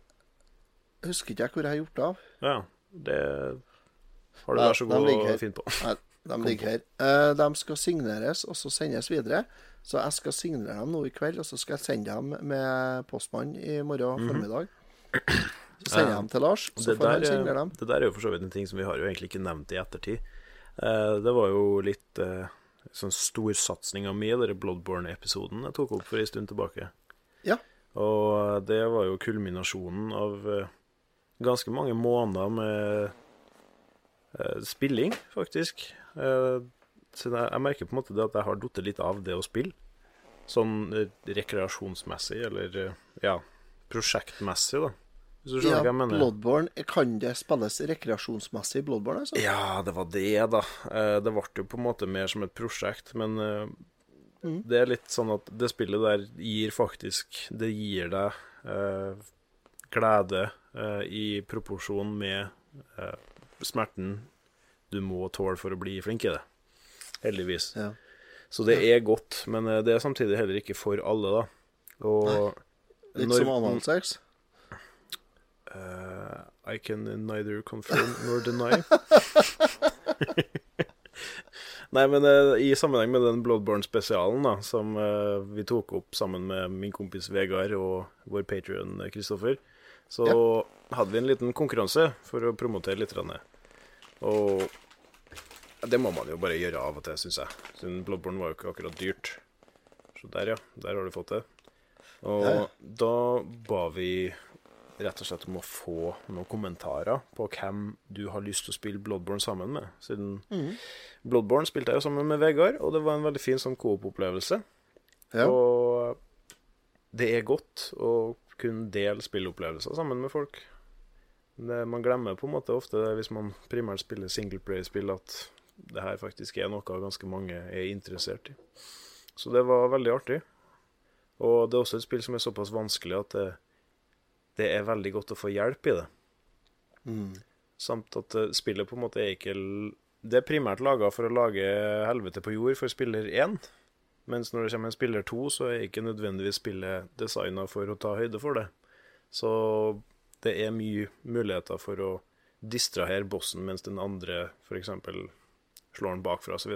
husker ikke jeg hvor jeg har gjort av. Ja, det har du vært vær så god å finne på. Nei, de ligger her. Eh, de skal signeres og så sendes videre. Så jeg skal signere dem nå i kveld, og så skal jeg sende dem med postmann i morgen formiddag. Så sender jeg dem til Lars, så Mhm. Det får han der, signere eh, dem. det der er jo for så vidt en ting som vi har jo egentlig ikke nevnt i ettertid. Eh, det var jo litt eh, sånn storsatsinga mi, den Bloodborne-episoden jeg tok opp for en stund tilbake. Ja. Og det var jo kulminasjonen av eh, ganske mange måneder med eh, spilling, faktisk. Eh, så jeg, merker på en måte at jeg har datt litt av det å spille. Sånn eh, rekreasjonsmessig, eller eh, ja, prosjektmessig, da. Hvis du skjønner Ja, hva jeg mener? Bloodborne, kan det spilles rekreasjonsmessig i Bloodborne? Altså? Ja, det var det, da. Eh, Det ble jo på en måte mer som et prosjekt, men eh, Mhm. det er litt sånn at det spillet der gir faktisk Det gir deg eh, glede eh, i proporsjon med eh, smerten du må tåle for å bli flink i det. Heldigvis. Ja. Så det er godt, men eh, det er samtidig heller ikke for alle, da. Og Litt når- som annen sex? Uh, I can neither confirm nor deny. *laughs* Nei, men uh, i sammenheng med den Bloodborne-spesialen da, som uh, vi tok opp sammen med min kompis Vegard og vår patrion Kristoffer, så hadde vi en liten konkurranse for å promotere litt. Og det må man jo bare gjøre av og til, syns jeg. Siden Bloodborne var jo ikke akkurat dyrt. Så der, ja. Der har du fått det. Og ja. da ba vi rett og slett om å få noen kommentarer på hvem du har lyst til å spille Bloodborne sammen med. Siden mm. Bloodborne spilte jeg jo sammen med Vegard, og det var en veldig fin sånn coop-opplevelse. Ja. Og det er godt å kunne dele spilleopplevelser sammen med folk. Det, man glemmer på en måte ofte det hvis man primært spiller singleplayer-spill, at det her faktisk er noe ganske mange er interessert i. Så det var veldig artig. Og det er også et spill som er såpass vanskelig at det, det er veldig godt å få hjelp i det. Mm. Samt at eh, spillet på en måte er ikke Det er primært laga for å lage helvete på jord for spiller 1. Mens når det kommer en spiller 2, så er ikke nødvendigvis spillet designa for å ta høyde for det. Så det er mye muligheter for å distrahere bossen mens den andre f.eks. slår den bakfra osv.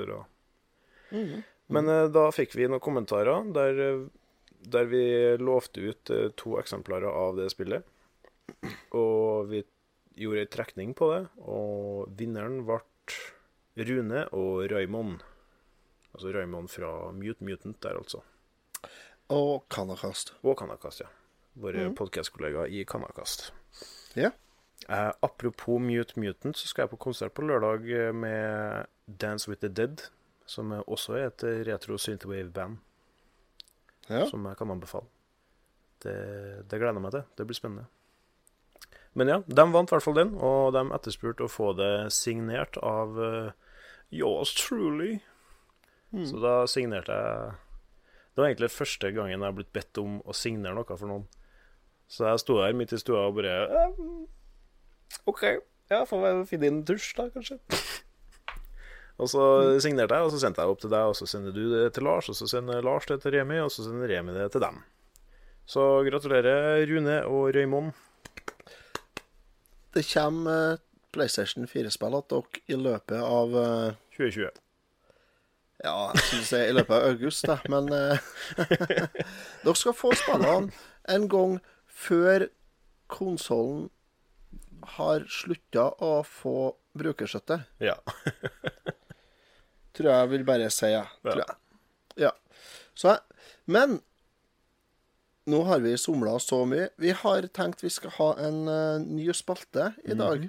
Men eh, da fikk vi noen kommentarer der, eh, der vi lovte ut eh, to eksemplarer av det spillet. Og vi gjorde ei trekning på det, og vinneren ble Rune og Raymond. Altså Raymond fra Mute Mutant der, altså. Og Kanakast. Og Kanakast, ja. Våre podcastkollegaer i Kanakast. Ja. Eh, apropos Mute Mutant, så skal jeg på konsert på lørdag eh, med Dance With The Dead, som også er et retro synthwave-band Ja. som jeg kan anbefale. Det, det gleder jeg meg til. Det blir spennende. Men ja, de vant i hvert fall den, og de etterspurte å få det signert av uh, yours truly. Så da signerte jeg Det var egentlig første gangen jeg har blitt bedt om å signere noe for noen. Så jeg sto der midt i stua og bare eh, OK, ja, får vel finne inn en tusj, da, kanskje. *laughs* Og så signerte jeg, og så sendte jeg opp til deg, og så sender du det til Lars, og så sender Lars det til Remi, og så sender Remi det til dem. Så gratulerer, Rune og Røymond. Det kommer eh, PlayStation 4-spill til dere i løpet av eh, 2020. Ja, jeg skulle si i løpet av august, da. Men eh, *laughs* dere skal få spillene en gang før konsollen har slutta å få brukerstøtte. Ja. Tror jeg vil bare si, ja. Tror jeg. Ja. Så, men nå har vi somla så mye. Vi har tenkt vi skal ha en uh, ny spalte i dag.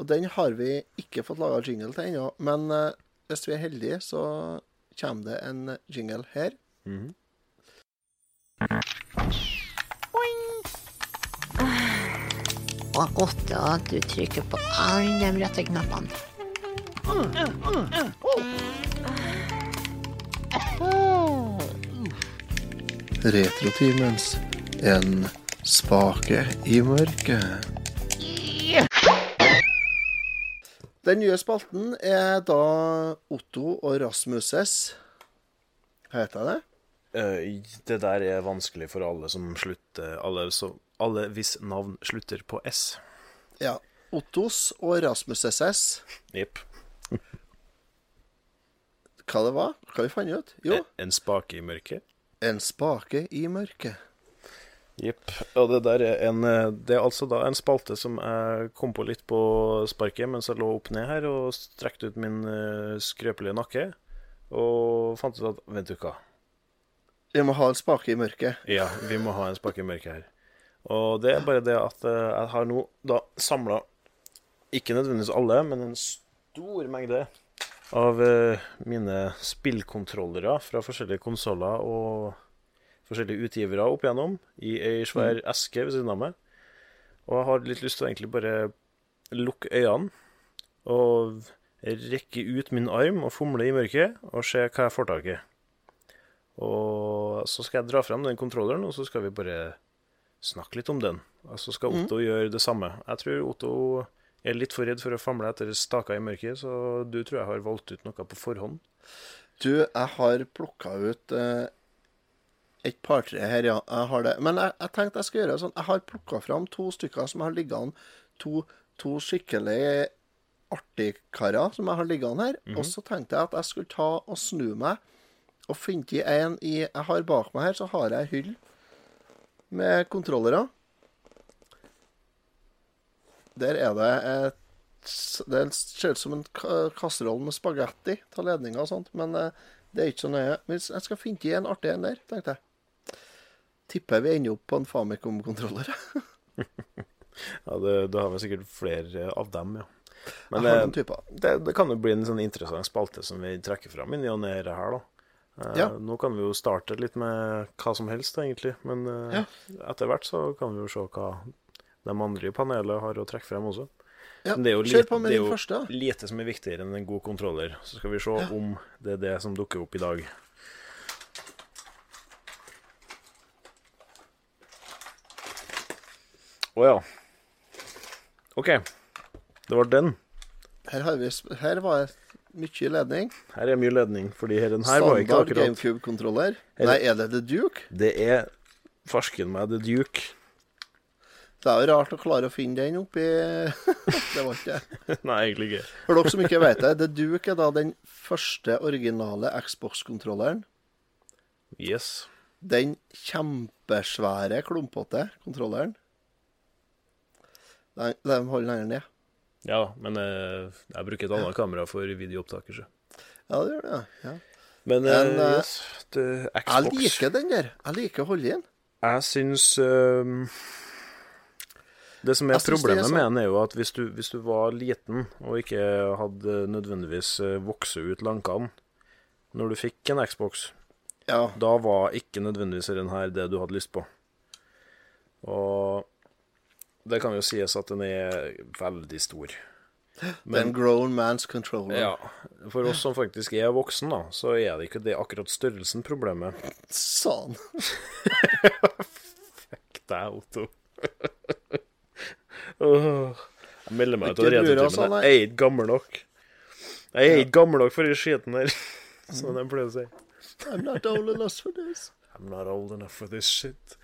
Og den har vi ikke fått laga jingle til ennå. Men uh, hvis vi er heldige, så kommer det en jingle her. Og Otto, du trykker på alle de rette knappene. Retrotimens En spake i mørket. Den nye spalten er da Otto og Rasmuses Heter det? Eh, det der er vanskelig for alle som slutter Alle, som, alle hvis navn slutter på S. Ja. Ottos og Rasmus SS. Jepp. Hva det var? Hva vi fant ut? Jo, En, spake i mørket. en spake i mørket. Jepp. Og det der er en eh, Det er altså da en spalte som jeg kom på litt på sparket mens jeg lå opp ned her og strekte ut min eh, skrøpelige nakke. Og fant ut at Vent du hva? Vi må ha en spake i mørket. Ja, vi må ha en spake i mørket her. Og det er bare det at eh, jeg har nå da samla ikke nødvendigvis alle, men en stor mengde av eh, mine spillkontrollere fra forskjellige konsoller og forskjellige utgivere opp igjennom i ei svær eske ved siden av meg. Og jeg har litt lyst til å egentlig bare lukke øynene og rekke ut min arm og fomle i mørket og se hva jeg får tak i. Og så skal jeg dra frem den kontrolleren, og så skal vi bare snakke litt om den. Og så skal Otto gjøre det samme. Jeg tror Otto er litt for redd for å famle etter staker i mørket, så du tror jeg har valgt ut noe på forhånd. Du, jeg har plukka ut eh, et par-tre her, ja. Jeg har det. Men jeg, jeg tenkte jeg skulle gjøre sånn. Jeg har plukka fram to stykker som har liggende To, to skikkelig artigkarer som jeg har liggende her. Og så tenkte jeg at jeg skulle ta og snu meg og finne en i Jeg har bak meg her, så har jeg hyll med kontrollere. Der er det et Det ser ut som en ka- kasseroll med spagetti av ledninger og sånt, men eh, det er ikke så nøye. Men jeg skal finne en artig en der, tenkte jeg. Tipper vi ender opp på en Famicom-kontroller. *laughs* Ja, det, Du har vel sikkert flere av dem, ja. Men har eh, det, det kan jo bli en sånn interessant spalte som vi trekker fram i ny og ne her, da. Eh, Ja. Nå kan vi jo starte litt med hva som helst, egentlig. Men ja. etter hvert så kan vi jo se hva de andre i panelet har å trekke frem også. Ja, Men det er jo, lite, det er jo første. lite som er viktigere enn en god kontroller. Så skal vi se om det er det som dukker opp i dag. Å ja. OK. Det var den. Her, har vi, her var mye ledning. Her er mye ledning, fordi her, den her var ikke Standard akkurat GameCube-kontroller. Nei, er det The Duke? Det er farsken meg The Duke. Det er jo rart å klare å finne den oppi *laughs* Det var ikke. *laughs* Nei, egentlig ikke. For dere som ikke vet det, The Duke er da den første originale Xbox-kontrolleren. Yes. Den kjempesvære, klumpete kontrolleren. Den, den holder lenger ned. Ja, men eh, jeg bruker et annet kamera for videoopptakelse. Ja, det gjør det. ja. Men eh, Men, uh, yes, det, Jeg liker den der. Jeg liker å holde i. Jeg syns ehm, Det som er Jeg er problemet sånn- med den, er jo at hvis du, hvis du var liten og ikke hadde nødvendigvis vokse vokst ut lankene når du fikk en Xbox, Ja. da var ikke nødvendigvis den her det du hadde lyst på. Og det kan jo sies at den er veldig stor. Men, den grown man's controller. Ja, For oss som faktisk er voksen, da, så er det ikke det akkurat størrelsen problemet. Sånn. deg, Otto. Jeg melder meg ut av Ikke retur, lure oss, men Anne. jeg er ikke gammel nok. Jeg er ikke gammel nok for den skiten her, *laughs* som de pleier å si. I'm not old enough for this. I'm not old enough for this shit.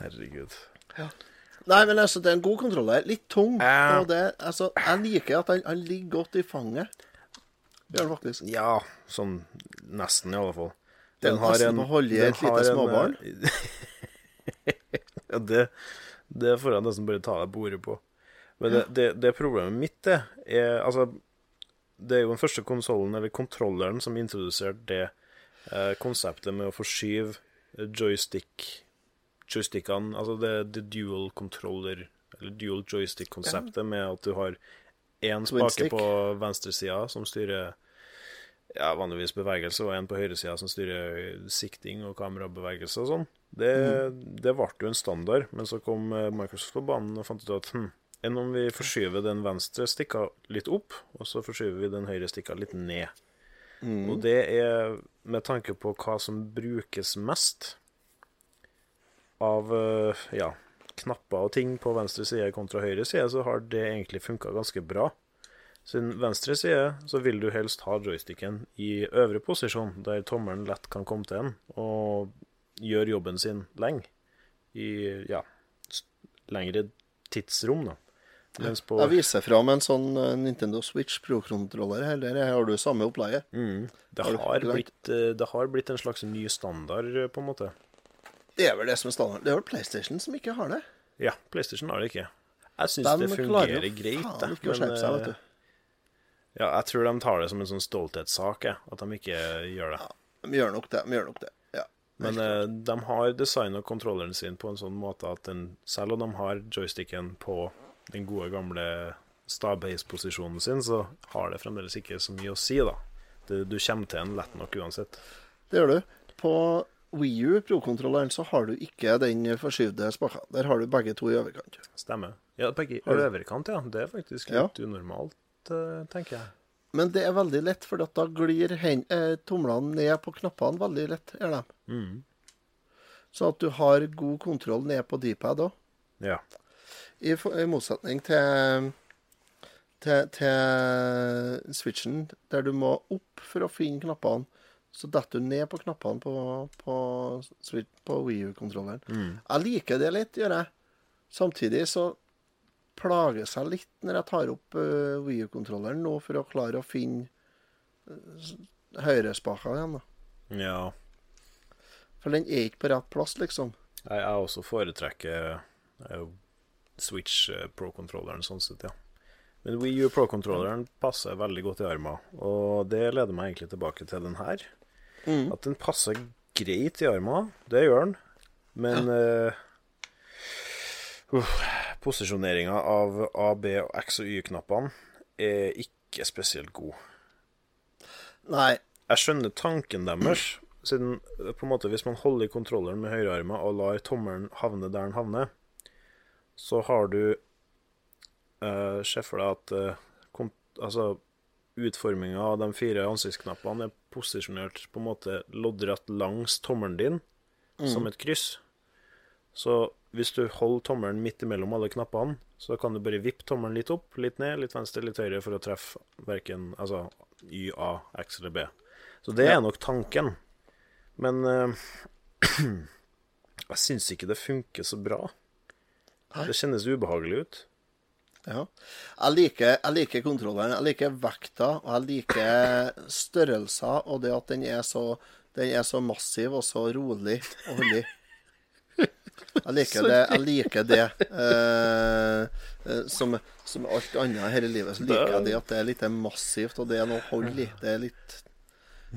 Herregud. Nei, men altså, det er en god kontroller. Litt tung. Ja. Og det, altså, jeg liker at han, han ligger godt i fanget. Det gjør han faktisk. Ja, sånn nesten, i alle fall. Det er nesten på å holde i den et lite har en, småbarn. eh, *laughs* ja, det, det får jeg nesten bare ta deg på ordet på. Men det, det, det problemet mitt det er Altså, det er jo den første konsollen, eller kontrolleren, som introduserte det eh, konseptet med å forskyve joystick joystickene Altså det, det dual controller, eller dual joystick-konseptet med at du har én spake på venstresida som styrer ja, vanligvis bevegelse, og en på høyresida som styrer sikting og kamerabevegelse og sånn. Det, det ble jo en standard, men så kom eh, Microsoft på banen og fant ut at hm, enn om vi forskyver den venstre stikka litt opp, og så forskyver vi den høyre stikka litt ned. Og det er med tanke på hva som brukes mest av eh, ja, knapper og ting på venstre side kontra høyre side, så har det egentlig funka ganske bra. Siden venstre side så vil du helst ha joysticken i øvre posisjon, der tommelen lett kan komme til en og gjøre jobben sin lenge. I ja, lengre tidsrom, da. Mens på Jeg viser fram en sånn eh, Nintendo Switch Pro-kontroller her. Der har du samme oppleie. mm, det, Har blitt, eh, det har blitt en slags ny standard, på en måte. Det er vel det som er standard. Det er vel PlayStation som ikke har det. Ja, PlayStation har det ikke. Jeg syns De det fungerer greit, det. ikke å skjerpe seg, eh, vet du. Ja, jeg tror de tar det som en sånn stolthetssak, at de ikke gjør det. De gjør nok det. De gjør nok det. Ja. Men eh, de har designa kontrolleren sin på en sånn måte at den, selv om de har joysticken på den gode, gamle stabheisposisjonen sin, så har det fremdeles ikke så mye å si, da. Du, du kommer til en lett nok uansett. Det gjør du. På Wii U Pro-kontrolleren så har du ikke den forskyvde spaken. Der har du begge to i overkant. Stemmer. Ja, begge i overkant, ja. Det er faktisk Ja. litt unormalt, eh, tenker jeg. Men det er veldig lett, for da glir eh, tomlene ned på knappene veldig lett. er de. Mm. Så at du har god kontroll ned på D-pad òg. Ja. I, I motsetning til, til, til switchen, der du må opp for å finne knappene. Så detter du ned på knappene på, på, på Wii U-kontrolleren. Mm. Jeg liker det litt, gjør jeg. Samtidig så plager jeg litt når jeg tar opp uh, Wii U-kontrolleren nå for å klare å finne uh, høyrespaka igjen. da. ja. For den er ikke på rett plass, liksom. Jeg, jeg også foretrekker uh, Switch eh, Pro-kontrolleren sånn sett, ja. Men Wii U Pro-kontrolleren passer veldig godt i armen, og det leder meg egentlig tilbake til den her. Mm. At den passer greit i armen, det gjør den, men ja. uh, posisjoneringa av A, B, og X og Y-knappene er ikke spesielt god. Nei. Jeg skjønner tanken deres, siden eh, på en måte hvis man holder i kontrolleren med høyrearmen og lar tommelen havne der den havner, så har du uh, deg at uh, altså, utforminga av de fire ansiktsknappene er posisjonert på en måte loddrett langs tommelen din, som et kryss. Så hvis du holder tommelen midt imellom alle knappene, så kan du bare vippe tommelen litt opp, litt ned, litt venstre, litt høyre for å treffe verken altså, Y, A, X eller B. Så det er nok tanken. Men uh, *clears throat* jeg syns ikke det funker så bra. Det kjennes ubehagelig ut. Ja. Jeg liker, jeg liker kontrolleren. Jeg liker vekta, og jeg liker størrelser, og det at den er så, den er så massiv og så rolig og holdig. Jeg liker *laughs* det. Jeg liker det. Eh, eh, som, som alt annet her i livet, så liker jeg det at det er litt massivt, og det er noe hold i. Det er litt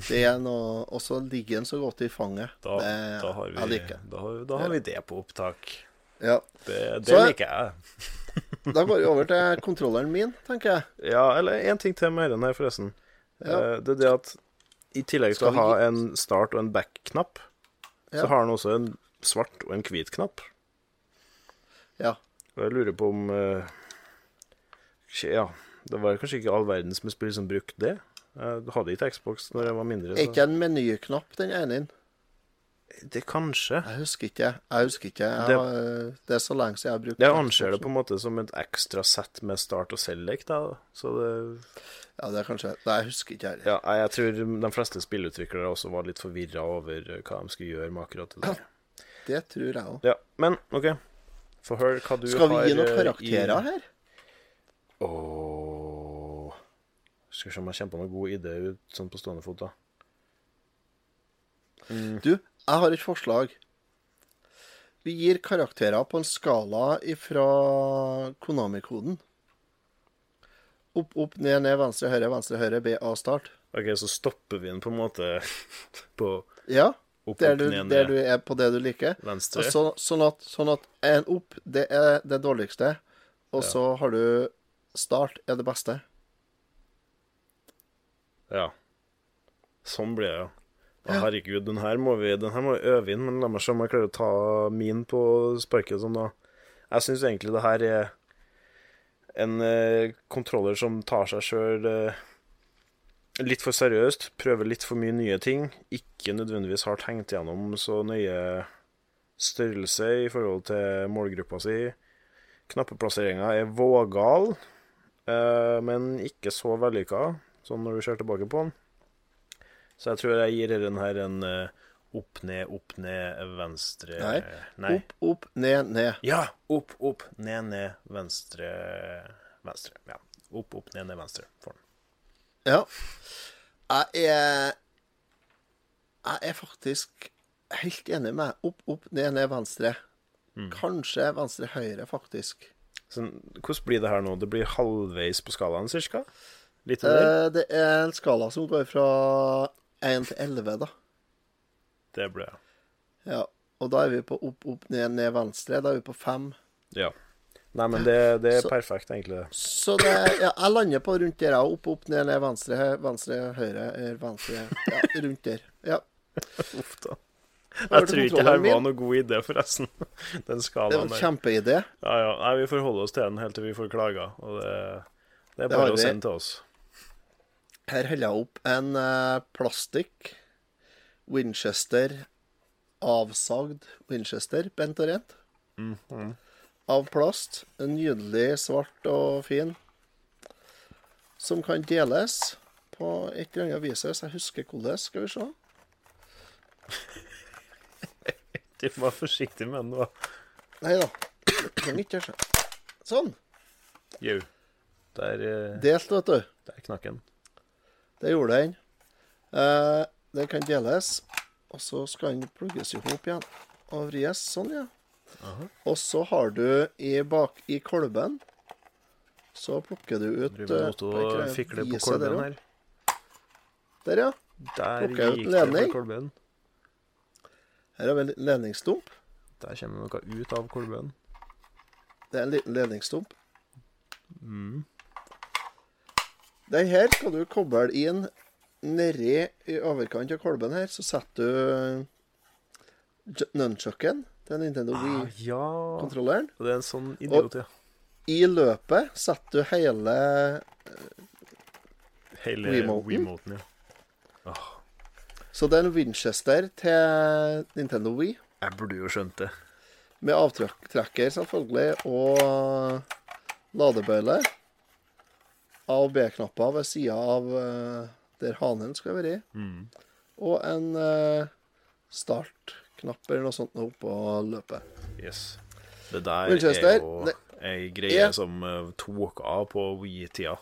det er noe, Og så ligger den så godt i fanget. Da, det, da, har, vi, da, har, da har vi det på opptak. Ja. Det, det Så- liker jeg. *laughs* Da går vi over til kontrolleren min, tenker jeg. Ja, eller en ting til med den her, forresten. Ja. Eh, Det er det at i tillegg til å ha en start- og en back-knapp, Ja. så har den også en svart og en hvit knapp. Ja. Og jeg lurer på om eh, Ja, det var kanskje ikke all verdens med spill som brukte det. Jeg hadde ikke Xbox når jeg var mindre. Er ikke en menyknapp den ene? Det kanskje. Jeg husker ikke. Jeg husker ikke. Jeg Det- har, det er så lenge siden jeg har brukt Jeg anser det på en måte som et ekstra sett med start og select, da. Så det Ja, det er kanskje Nei, jeg husker ikke heller. Ja, jeg tror de fleste spillutviklere også var litt forvirra over eh, hva de skulle gjøre med akkurat det der. *clears throat* Det tror jeg òg. Ja, men OK. Få høre hva du har Skal vi gi noen eh, karakterer i... her? Åh Skal vi se om jeg kommer på noen god idé ut sånn på stående fot, da. Du, jeg har et forslag. Vi gir karakterer på en skala ifra Konami-koden. Opp, opp, ned, ned, venstre, høyre, venstre, høyre, B, A, start. OK, så stopper vi den på en måte *laughs* på Ja, opp, der opp, du, ned, der du er på det du liker. venstre. Så, sånn, at, sånn at en opp, det er det dårligste. Og så har du start er det beste. Ja. Sånn blir det, ja. Å, herregud, den her må vi Den her må vi øve inn, men la meg se om jeg klarer å ta min på sparket sånn, da. Jeg syns egentlig det her er en eh, kontroller som tar seg sjøl eh, litt for seriøst, prøver litt for mye nye ting, ikke nødvendigvis har tenkt gjennom så nøye størrelse i forhold til målgruppa si. Knappeplasseringa er vågal, eh, men ikke så vellykka, sånn når du ser tilbake på den. Så jeg tror jeg gir den her en eh, opp, ned, opp, ned, venstre Nei. Nei. Opp, opp, ned, ned. Ja! Opp, opp, ned, ned, venstre, venstre. Ja. Opp, opp, ned, ned, venstre. For den. Ja. Jeg er Jeg er faktisk helt enig med deg. Opp, opp, ned, ned, venstre. Kanskje venstre, høyre, faktisk. Så hvordan blir det her nå? Det blir halvveis på skalaen, cirka? Litt under? Eh, det er en skala som går fra 1 til 11, da. Det ble jeg. Ja. Og da er vi på opp, opp, ned, ned, venstre. Da er vi på 5. Ja. Nei, men det, det er Så- perfekt, egentlig. Så det Ja, jeg lander på rundt der, jeg. Opp, opp, ned, ned, venstre, venstre, høyre, venstre Ja, rundt der. Ja. *laughs* Uff da. Jeg tror ikke det her var noen noe god idé, forresten. *laughs* Den Det var skalaen en der. kjempeidé. Ja, ja. Nei, vi får holde oss til den helt til vi får klager. Og det, det er bare det å sende til oss. Her holder jeg opp en eh, plastikk Winchester avsagd Winchester, bent og rent. Mhm. Av plast. Nydelig svart og fin. Som kan deles på et eller annet vis. Så jeg husker hvordan. Skal vi se. *laughs* Du må være forsiktig med den, da. Nei da. Trenger ikke se. Sånn. Jau. Der, eh, Delt, vet du. der knakk den. Det gjorde den. Eh, den kan deles, og så skal den plugges i hop igjen og vries. Sånn, ja. Og så har du i bak i kolben Så plukker du ut Driver kan og fikler på kolben her. Der, ja. Der Plukker jeg ut gikk det ledning? kolben. Her har vi en ledningsstump. Der kommer noe ut av kolben. Det er en liten ledningsdump. Mm. Den her skal du koble inn nedi i overkant av kolben her. Så setter du j- nunchucken til Nintendo Ah, Wii-kontrolleren. ja. Og det er en sånn idiot, ja. I løpet setter du hele Hele Wiimoten? Ja. Så det er en Winchester til Nintendo Wii. Jeg burde jo skjønt det. Med avtrekker, selvfølgelig, og ladebøyle. A- og B-knapper ved sida av eh, der hanen skal være. Mm. Og en eh, startknapp eller noe sånt oppå løpet. Yes. Det der Winchester, er jo det ei greie er- som eh, tok av på Wii-tida.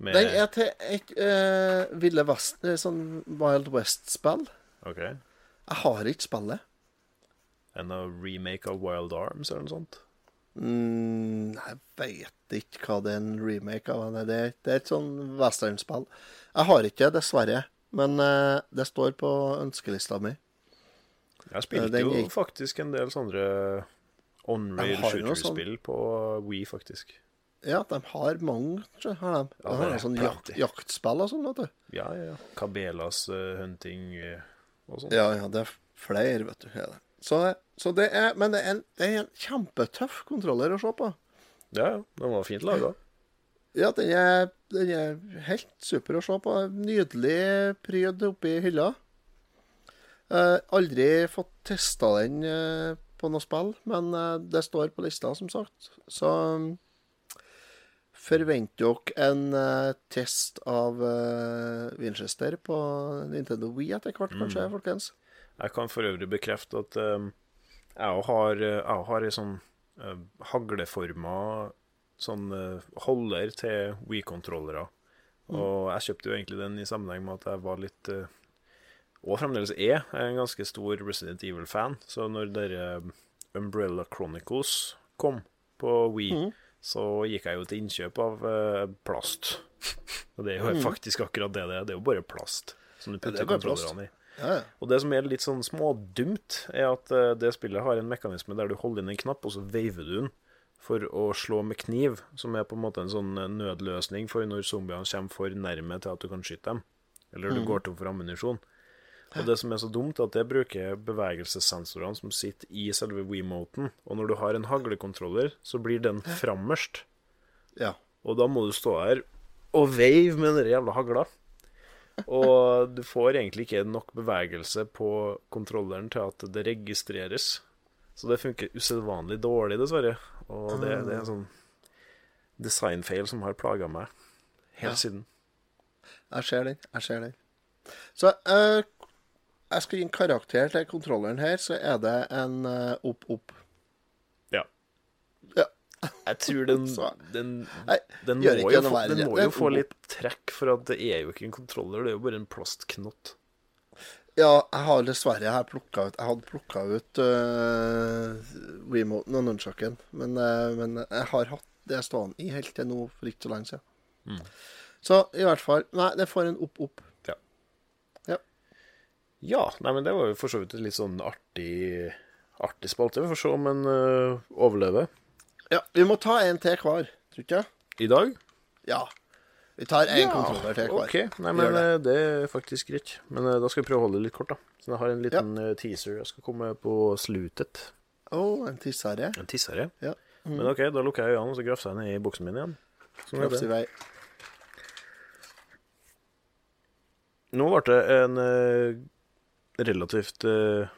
Med Den er til et eh, Ville Vest, eh, sånn Wild West-spill. OK. Jeg har ikke spillet. En av remake av Wild Arms eller noe sånt? Mm, jeg veit ikke hva det er en remake av. Det, er- det er et sånn westernspill. Jeg har ikke det, dessverre. Men uh, det står på ønskelista mi. Jeg spilte den jo faktisk en del sånne on-rail noe shooter-spill på Wii, faktisk. Ja, de har mange, tror jeg, har de. Ja, De har sånn jakt, jaktspill og sånn, vet du. Ja, ja, ja. Kabelas eh, hunting eh, og sånn. Ja, ja, det er flere, vet du. Ja, det. Så, så det er Men det er, en, det er en kjempetøff kontroller å se på. Ja. Den var fint laga. Ja, den er, den er helt super å se på. Nydelig pryd oppi hylla. Eh, aldri fått testa den eh, på noe spill, men eh, det står på lista, som sagt. Så um, forventer dere en eh, test av eh, Winchester på Nintendo Wii etter hvert, kanskje, folkens? Jeg kan for øvrig bekrefte at um, jeg har, eh, jeg har ei sånn uh, hagleforma sånn eh, holder til Wii-kontrollere. Og jeg kjøpte jo egentlig den i sammenheng med at jeg var litt eh, Og fremdeles er en ganske stor Resident Evil-fan. Så når dere Umbrella Chronicles kom på Wii, så gikk jeg jo til innkjøp av uh, plast. *laughs* Og det er jo faktisk akkurat det det er. Det er jo bare plast som du putter Ja, er kontrollerne i. Ja, ja. Og det som er litt sånn smådumt, er at eh, det spillet har en mekanisme der du holder inn en knapp, og så veiver du den for å slå med kniv, som er på en måte en sånn eh, nødløsning for når zombiene kommer for nærme til at du kan skyte dem. Eller du går tom for ammunisjon. Og det som er så dumt, er at det bruker bevegelsessensorene som sitter i selve Wiimoten. Og når du har en haglekontroller, så blir den frammest. ja. Og da må du stå her og veive med den jævla hagla. Og du får egentlig ikke nok bevegelse på kontrolleren til at det registreres. Så det funker usedvanlig dårlig, dessverre. Og det, det er en sånn designfeil som har plaga meg helt siden. Jeg ser den. Jeg ser den. Så uh, jeg skal gi en karakter til kontrolleren her, så er det en uh, opp, opp. Ja. Ja. Jeg tror den, den, den, Nei, må, jo få, den må jo få litt trekk, for at det er jo ikke en kontroller, det er jo bare en plastknott. Ja, jeg har dessverre her plukka ut Jeg hadde plukka ut uh, remoten og nunchucken, men, uh, men jeg har hatt det stående i helt til nå for ikke så lenge siden. Mm. Så i hvert fall Nei, det får en opp, opp. Ja, nei, men det var jo for så vidt et litt sånn artig, artig spalte. Vi får se om en uh, overlever. Ja, vi må ta en til hver, tror du ikke? I dag? Ja. Vi tar én kontroller til hver. OK. Nei, men det. øh, det er faktisk greit. Men øh, da skal vi prøve å holde det litt kort, da. Så jeg har en liten ja. teaser. Jeg skal komme på slutet. Å, en tissare En tissere. Ja. Men OK, da lukker jeg øynene, og så grafser jeg ned i boksen min igjen. Sånn Grafs i vei. Nå ble det en øh, relativt øh,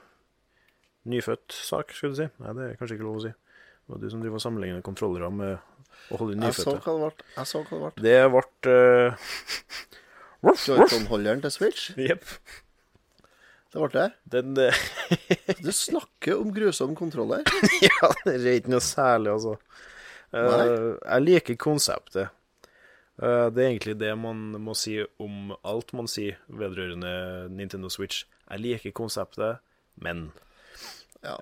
nyfødt sak, skulle du si. Nei, det er kanskje ikke lov å si. Det var du som driver og sammenligner kontrollere med å holde Jeg så nyfødte. hva det ble. Jeg så hva det ble. Det ble øh, Joycon-holderen til Switch. Jepp. Det ble det. Den uh... Du snakker om grusom kontroller. *laughs* Ja, det er ikke noe særlig, altså. Uh, jeg liker konseptet. Uh, det er egentlig det man må si om alt man sier vedrørende Nintendo Switch. Jeg liker konseptet, men Ja.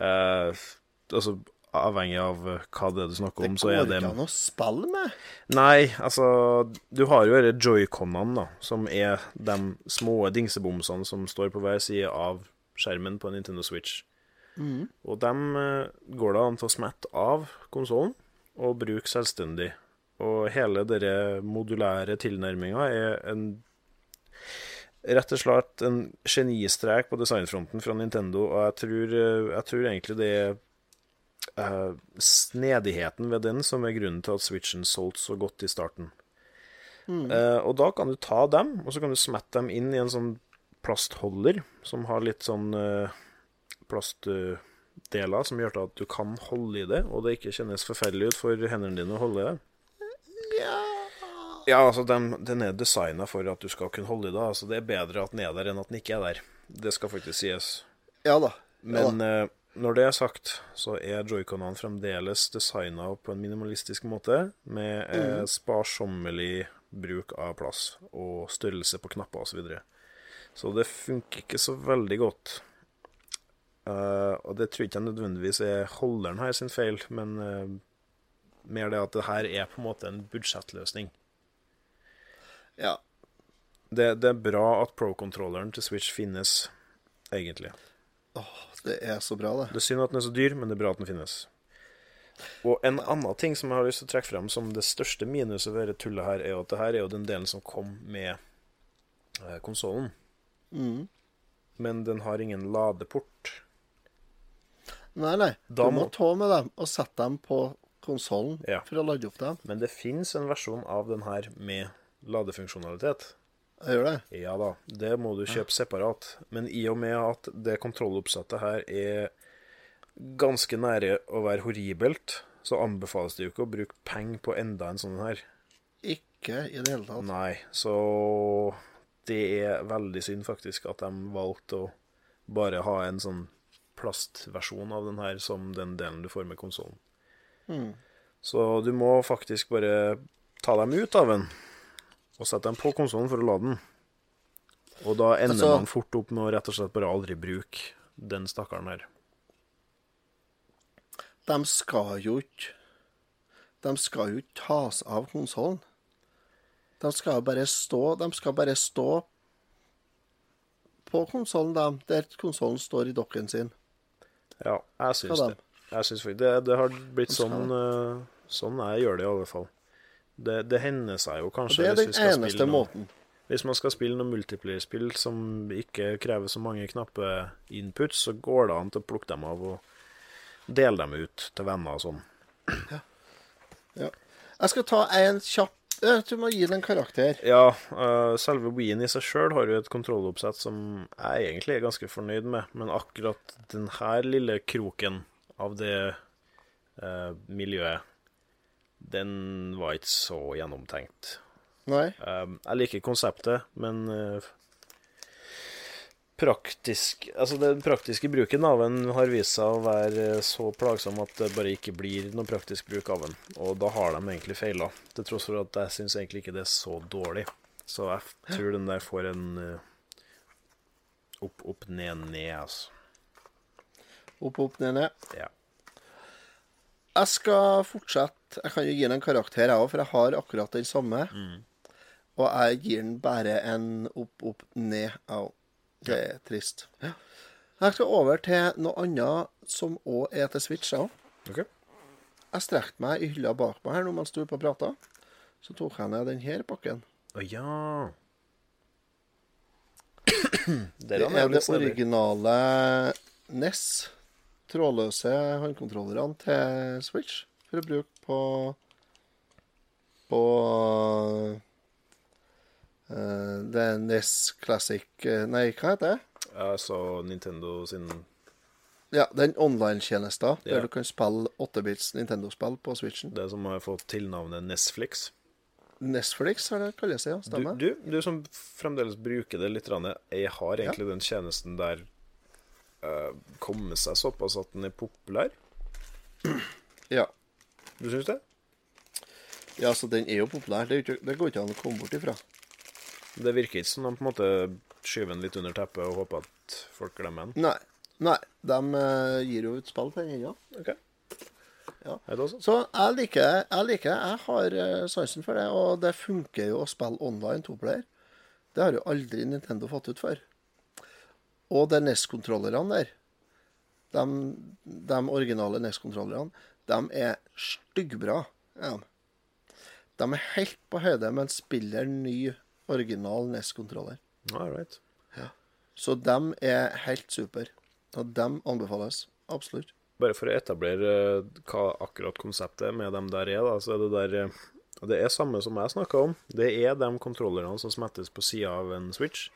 uh, Altså, avhengig av eh, hva det er du snakker om, så går er det ikke an å spille med. Nei, altså Du har jo disse joyconene, da, som er de små dingsebomsene som står på hver side av skjermen på en Nintendo Switch. Og dem eh, går det an til å smette av konsollen og bruke selvstendig. Og hele denne modulære tilnærminga er en Rett og slett en genistrek på designfronten fra Nintendo, og jeg tror, eh, jeg tror egentlig det er eh, snedigheten ved den som er grunnen til at Switchen solgte så godt i starten. Eh, og da kan du ta dem, og så kan du smette dem inn i en sånn plastholder som har litt sånn uh, plastdeler som gjør at du kan holde i det, og det ikke kjennes forferdelig ut for hendene dine å holde i det. Ja, altså, den, den er designa for at du skal kunne holde i det. Altså, det er bedre at den er der enn at den ikke er der. Det skal faktisk sies. Ja da. Ja, Men da. Eh, når det er sagt, så er joyconene fremdeles designa på en minimalistisk måte, med mm. sparsommelig bruk av plass og størrelse på knapper osv. Så, videre. så det funker ikke så veldig godt. Uh, og det tror jeg ikke nødvendigvis er holderen her sin feil, men uh, mer det at det her er på en måte en budsjettløsning. ja. Det, det er bra at pro-controlleren til Switch finnes, egentlig. Det er så bra, det. Det er synd at den er så dyr, men det er bra at den finnes. Og en annen ting som jeg har lyst til å trekke frem som det største minuset ved dette tullet her, er at det her er jo den delen som kom med eh, konsollen. Mm. Men den har ingen ladeport. Nei, nei. Du må må- ta med dem og sette dem på konsollen Ja. for å lade opp dem. Men det fins en versjon av den her med ladefunksjonalitet. Jeg gjør det. Ja da, det må du kjøpe separat. Men i og med at det kontrolloppsettet her er ganske nære å være horribelt, så anbefales det jo ikke å bruke penger på enda en sånn her. Ikke i det hele tatt. Nei, så det er veldig synd faktisk at de valgte å bare ha en sånn plastversjon av den her som den delen du får med konsollen. Mm. Så du må faktisk bare ta dem ut av den og sette dem på konsollen for å lade den. Og da ender Altså- man fort opp med å rett og slett bare aldri bruke den stakkaren her. De skal jo ikke de skal jo ikke tas av konsollen. De skal jo bare stå De skal bare stå på konsollen, de, der konsollen står i dokken sin. Ja, jeg syns det. Jeg synes faktisk det, det har blitt sånn eh, Sånn jeg gjør det, i alle fall. Det, det hender seg jo Og kanskje det er den eneste noe, måten. Hvis man skal spille noe multiplayer-spill som ikke krever så mange knappe inputs, så går det an til å plukke dem av og dele dem ut til venner og sånn. Jeg skal ta en kjapp Du må gi den en karakter. Ja, uh, selve Wien i seg sjøl har jo et kontrolloppsett som jeg egentlig er ganske fornøyd med, men akkurat den her lille kroken av det uh, miljøet, den var ikke så gjennomtenkt. Nei. Um, jeg liker konseptet, men uh, praktisk Altså, den praktiske bruken av den har vist seg å være så plagsom at det bare ikke blir noe praktisk bruk av den. Og da har de egentlig feila, til tross for at jeg syns egentlig ikke det er så dårlig. Så jeg tror den der får en uh, opp, opp, ned, ned, altså. Opp, opp, ned, ned. Ja. Jeg skal fortsette. Jeg kan jo gi den en karakter, jeg òg, for jeg har akkurat den samme. Og jeg gir den bare en opp, opp, ned. Au. Det er trist. Jeg skal over til noe annet som òg er til Switch. jeg også. Jeg strekte meg i hylla bak meg her når man sto på og prata. Så tok jeg ned denne pakken. Å ja. Det Der er det originale NES. Trådløse håndkontrollerne til Switch. For å bruke på På uh, det er NES Classic eh, Nei, hva heter det? Altså Nintendo sin Ja, den online-tjenesten Ja. der du kan spille 8-bits Nintendo-spill på Switchen. Det som har fått tilnavnet Nesflix. Nesflix har det kalles ja. Du, Stemmer. du, du som fremdeles bruker det litt, jeg har egentlig den tjenesten der uh, komme seg såpass at den er populær. Ja. Du syns det? ja, så den er jo populær. Det, ikke, det går ikke an å komme bort ifra. Det virker ikke som de på en måte skyver den litt under teppet og håper at folk glemmer den. Nei. Nei, de eh, gir jo ut spill til den ennå. Ja. Det? Så jeg liker det. jeg, liker, jeg har eh, sansen for det, og det funker jo å spille online toplayer. Det har jo aldri Nintendo fått ut før. Og de NES-kontrollerne der, de, de originale NES-kontrollerne, de er styggbra. Ja. De er helt på høyde med en spiller ny original NES-kontroller. Right. Ja. Så de er helt super. Og de anbefales. Absolutt. Bare for å etablere eh, hva akkurat konseptet med dem der er, da, så er det der eh, Det er samme som jeg snakka om. Det er de kontrollerne som smettes på sida av en Switch.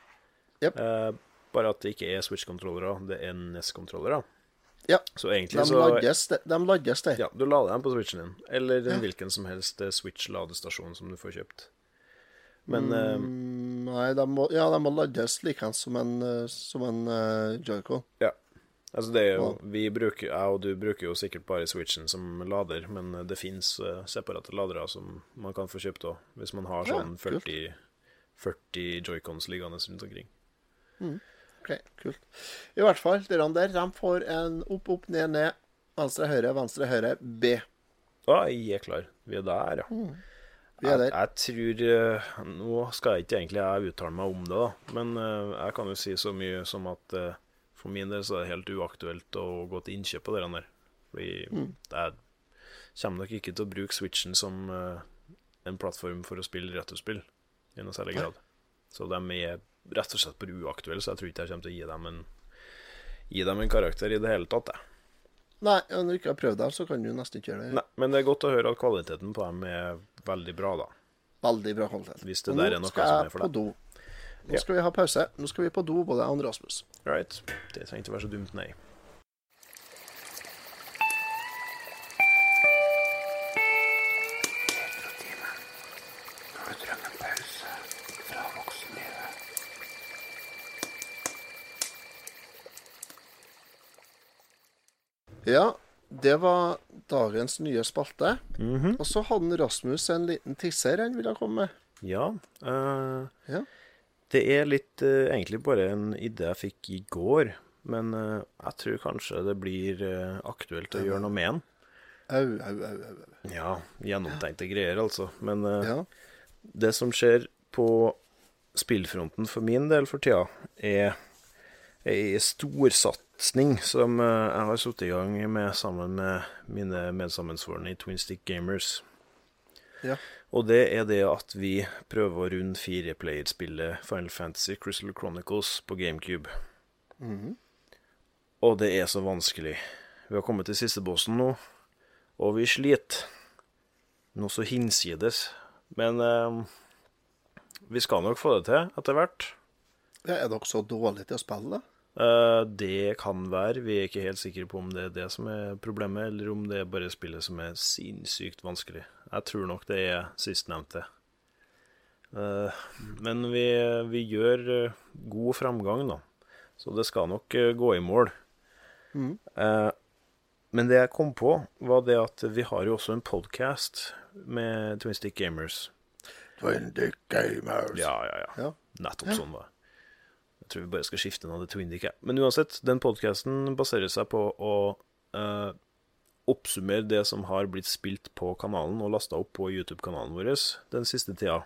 Yep. Eh, bare at det ikke er Switch-kontrollere, det er NES-kontrollere. Ja. Så egentlig De så lades, de, de lades der. Ja, du lader dem på Switchen din, eller ja. hvilken som helst eh, Switch-ladestasjon som du får kjøpt. Men eh, Mm, Nei, de må, ja, de må lades likeens som en, eh, som en uh, joycon. ja. Altså det er jo, vi bruker, Jeg og du bruker jo sikkert bare Switchen som lader, men det fins separate ladere som man kan få kjøpt òg, hvis man har sånn ja, 40, 40 joycons liggende rundt omkring. Ok, kult. I hvert fall, de der de får en opp, opp, ned, ned. Venstre, høyre, venstre, høyre, B. Ja, jeg er klar. Vi er der, ja. Mm. Vi er Jeg, der. jeg tror eh, Nå skal jeg ikke egentlig jeg uttale meg om det, da. Men eh, jeg kan jo si så mye som at eh, for min del så er det helt uaktuelt å gå til innkjøp på det der. Fordi Mm. jeg kommer nok ikke til å bruke Switchen som en plattform for å spille retrospill i noe særlig grad. Så de er rett og slett bare uaktuell, så jeg tror ikke jeg kommer til å gi dem en, gi dem en karakter i det hele tatt. Jeg. Nei, når du ikke har prøvd dem, så kan du nesten ikke gjøre det. Nei, men det er godt å høre at kvaliteten på dem er veldig bra, da. Veldig bra kvalitet. Hvis det der er noe som er for på deg. do. Nå skal vi ha pause. Nå skal vi på do, både jeg og Rasmus. Right. Det trenger ikke være så dumt, nei. Ja, det var dagens nye spalte. Mhm. Og så hadde Rasmus en liten tisser han ville komme med. Ja. uh, Ja. Det er litt uh, egentlig bare en idé jeg fikk i går, men uh, jeg tror kanskje det blir aktuelt å gjøre noe med den. Au, au, au. au. Ja, gjennomtenkte greier, altså. Men Ja. det som skjer på spillfronten for min del for tida, er ei storsatsing som eh, jeg har satt i gang med sammen med mine medsammensvorne i Twin Stick Gamers. Ja. Og det er det at vi prøver å runde fireplayerspillet Final Fantasy Crystal Chronicles på GameCube. Mhm. Og det er så vanskelig. Vi har kommet til siste bossen nå, og vi sliter. Noe så hinsides. Men eh, vi skal nok få det til etter hvert. Ja, er dere så dårlige til å spille, det kan være. Vi er ikke helt sikre på om det er det som er problemet, eller om det er bare spillet som er sinnssykt vanskelig. Jeg tror nok det er sistnevnte. Eh, men vi, vi gjør eh, god framgang, da. Så det skal nok eh, gå i mål. Eh, men det jeg kom på, var det at vi har jo også en podkast med Twin Stick Gamers. Twinstick Gamers. Ja, ja, ja. Ja. Nettopp sånn var det. Jeg tror vi bare skal skifte navn til Twindic. jeg. Men uansett, den podkasten baserer seg på å eh, oppsummere det som har blitt spilt på kanalen og lasta opp på YouTube-kanalen vår den siste tida.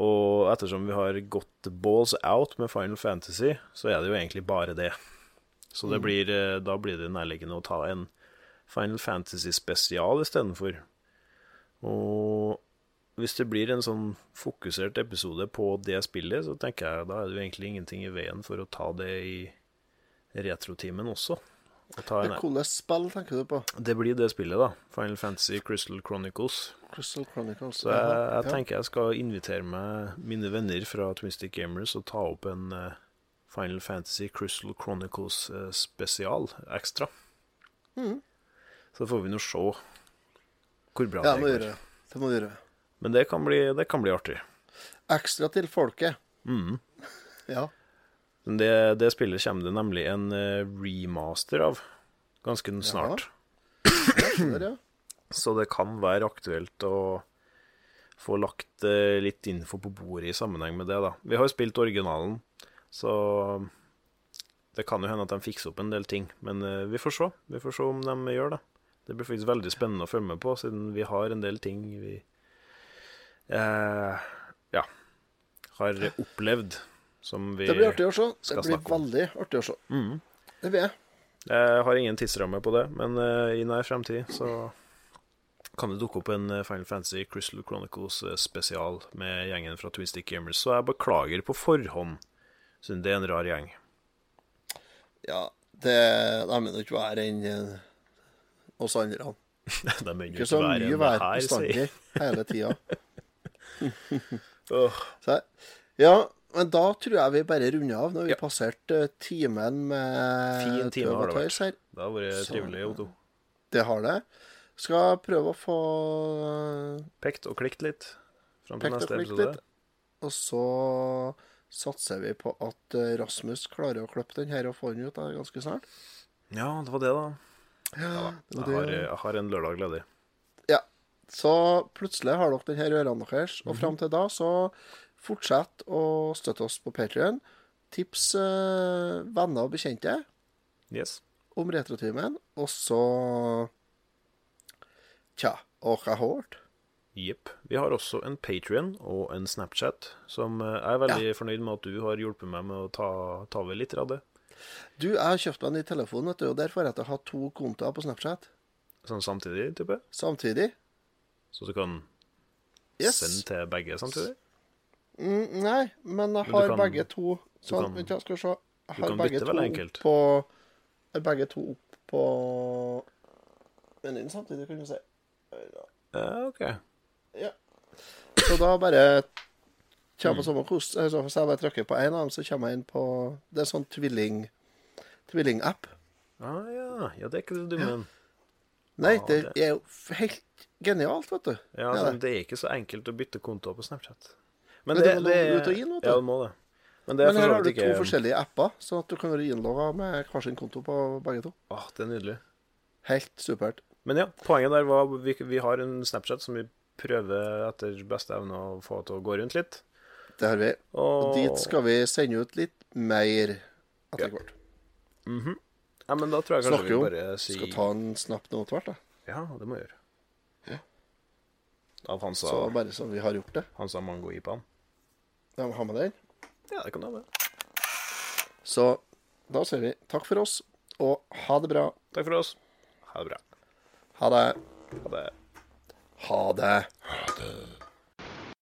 Og ettersom vi har gått balls out med Final Fantasy, så er det jo egentlig bare det. Så det blir, eh, da blir det nærliggende å ta en Final Fantasy-spesial istedenfor. Og hvis det blir en sånn fokusert episode på det spillet, så tenker jeg da er det jo egentlig ingenting i veien for å ta det i retrotimen også. En, Hvilket spill tenker du på? det blir det spillet, da. Final Fantasy Crystal Chronicles. Crystal Chronicles. Så jeg, jeg Ja. tenker jeg skal invitere meg mine venner fra Twistic Gamers og ta opp en eh, Final Fantasy Crystal Chronicles eh, spesial ekstra. Mm. Så får vi nå se hvor bra Ja, det går. Det må vi gjøre. Men det kan bli, det kan bli artig. Ekstra til folket. Mm. *laughs* Ja. Men det, det spillet kommer det nemlig en eh, remaster av ganske snart. Ja. *clears throat* Så det kan være aktuelt å få lagt eh, litt info på bordet i sammenheng med det, da. Vi har jo spilt originalen, så det kan jo hende at de fikser opp en del ting. Men eh, vi får se. Vi får se om de gjør det. Det blir faktisk veldig spennende å følge med på, siden vi har en del ting vi eh, ja, har opplevd som vi Det blir artig å se. Det blir veldig artig å se. Mm. Det blir jeg. Jeg har ingen tidsramme på det, men eh, i nær fremtid så kan det dukke opp en eh, Final Fantasy Crystal Chronicles eh, spesial med gjengen fra Twin Stick Gamers, så jeg beklager på forhånd, siden det er en rar gjeng. Ja, det De er nok verre enn oss andre. *laughs* De jo Ikke så ikke mye verre her, bestandig hele tida. *laughs* Så, ja, men da tror jeg vi bare runder av. Nå har vi Ja. passert eh, timen med Fin time har det vært. her. Det har vært Så- trivelig, Otto. Det har det. Skal prøve å få eh, Pekt og klikt litt fram til pekt og neste episode. litt. Og så satser vi på at eh, Rasmus klarer å klippe den her og få den ut da, ganske snart. Ja, det var det, da. Ja, det Jeg har, jeg har en lørdag ledig. Så plutselig har dere denne ørene deres, og fram til da så fortsett å støtte oss på Patrion. Tips eh, venner og bekjente Yes. om Retrotimen. Og så Tja, og hva har. Jepp. Vi har også en Patrion og en Snapchat, som eh, jeg er veldig fornøyd med at du har hjulpet meg med å ta, ta over litt av det. Du, jeg har kjøpt meg en ny telefon, vet du, og der får jeg til å ha to kontoer på Snapchat Sånn samtidig, type. samtidig. Så du kan Yes. sende til begge samtidig. Mm, nei, men jeg har har kan- begge to sånn, vent, skal se. Jeg har begge to opp på begge to opp på menyen samtidig, kan du si. Ja, OK. Ja. Så da bare kommer Mm. kost. Altså, hvis jeg bare trykker på én av dem, så kommer jeg inn på Det er sånn tvilling tvilling-app. Ah, ja. ja, det er ikke det dumme. Nei, Ja, det det- er jo helt genialt, vet du. Ja, Det altså, det. det er ikke så enkelt å bytte konto på Snapchat. Men det må det, ut og inn, vet du. Ja, det må det. Men det Men her har du to forskjellige apper, sånn at du kan være innlogga med hver sin konto på begge to. Åh, det er nydelig. Helt supert. Men ja, poenget der var vi, vi har en Snapchat som vi prøver etter beste evne å få til å gå rundt litt. Det har vi. Og, Og dit skal vi sende ut litt mer etter Ja. hvert. Mhm. Ja, men da tror jeg kanskje Snakker vi bare sier Skal ta en snap nå tvert, da. Ja, det må vi gjøre. Av Hansa, Så bare så vi har gjort det. Hansa Mango IPA-en. De ha med den. Ja, det kan du ha med. Så da sier vi takk for oss, og ha det bra. Takk for oss. Ha det bra. Ha det. Ha det. Ha det. Ha det.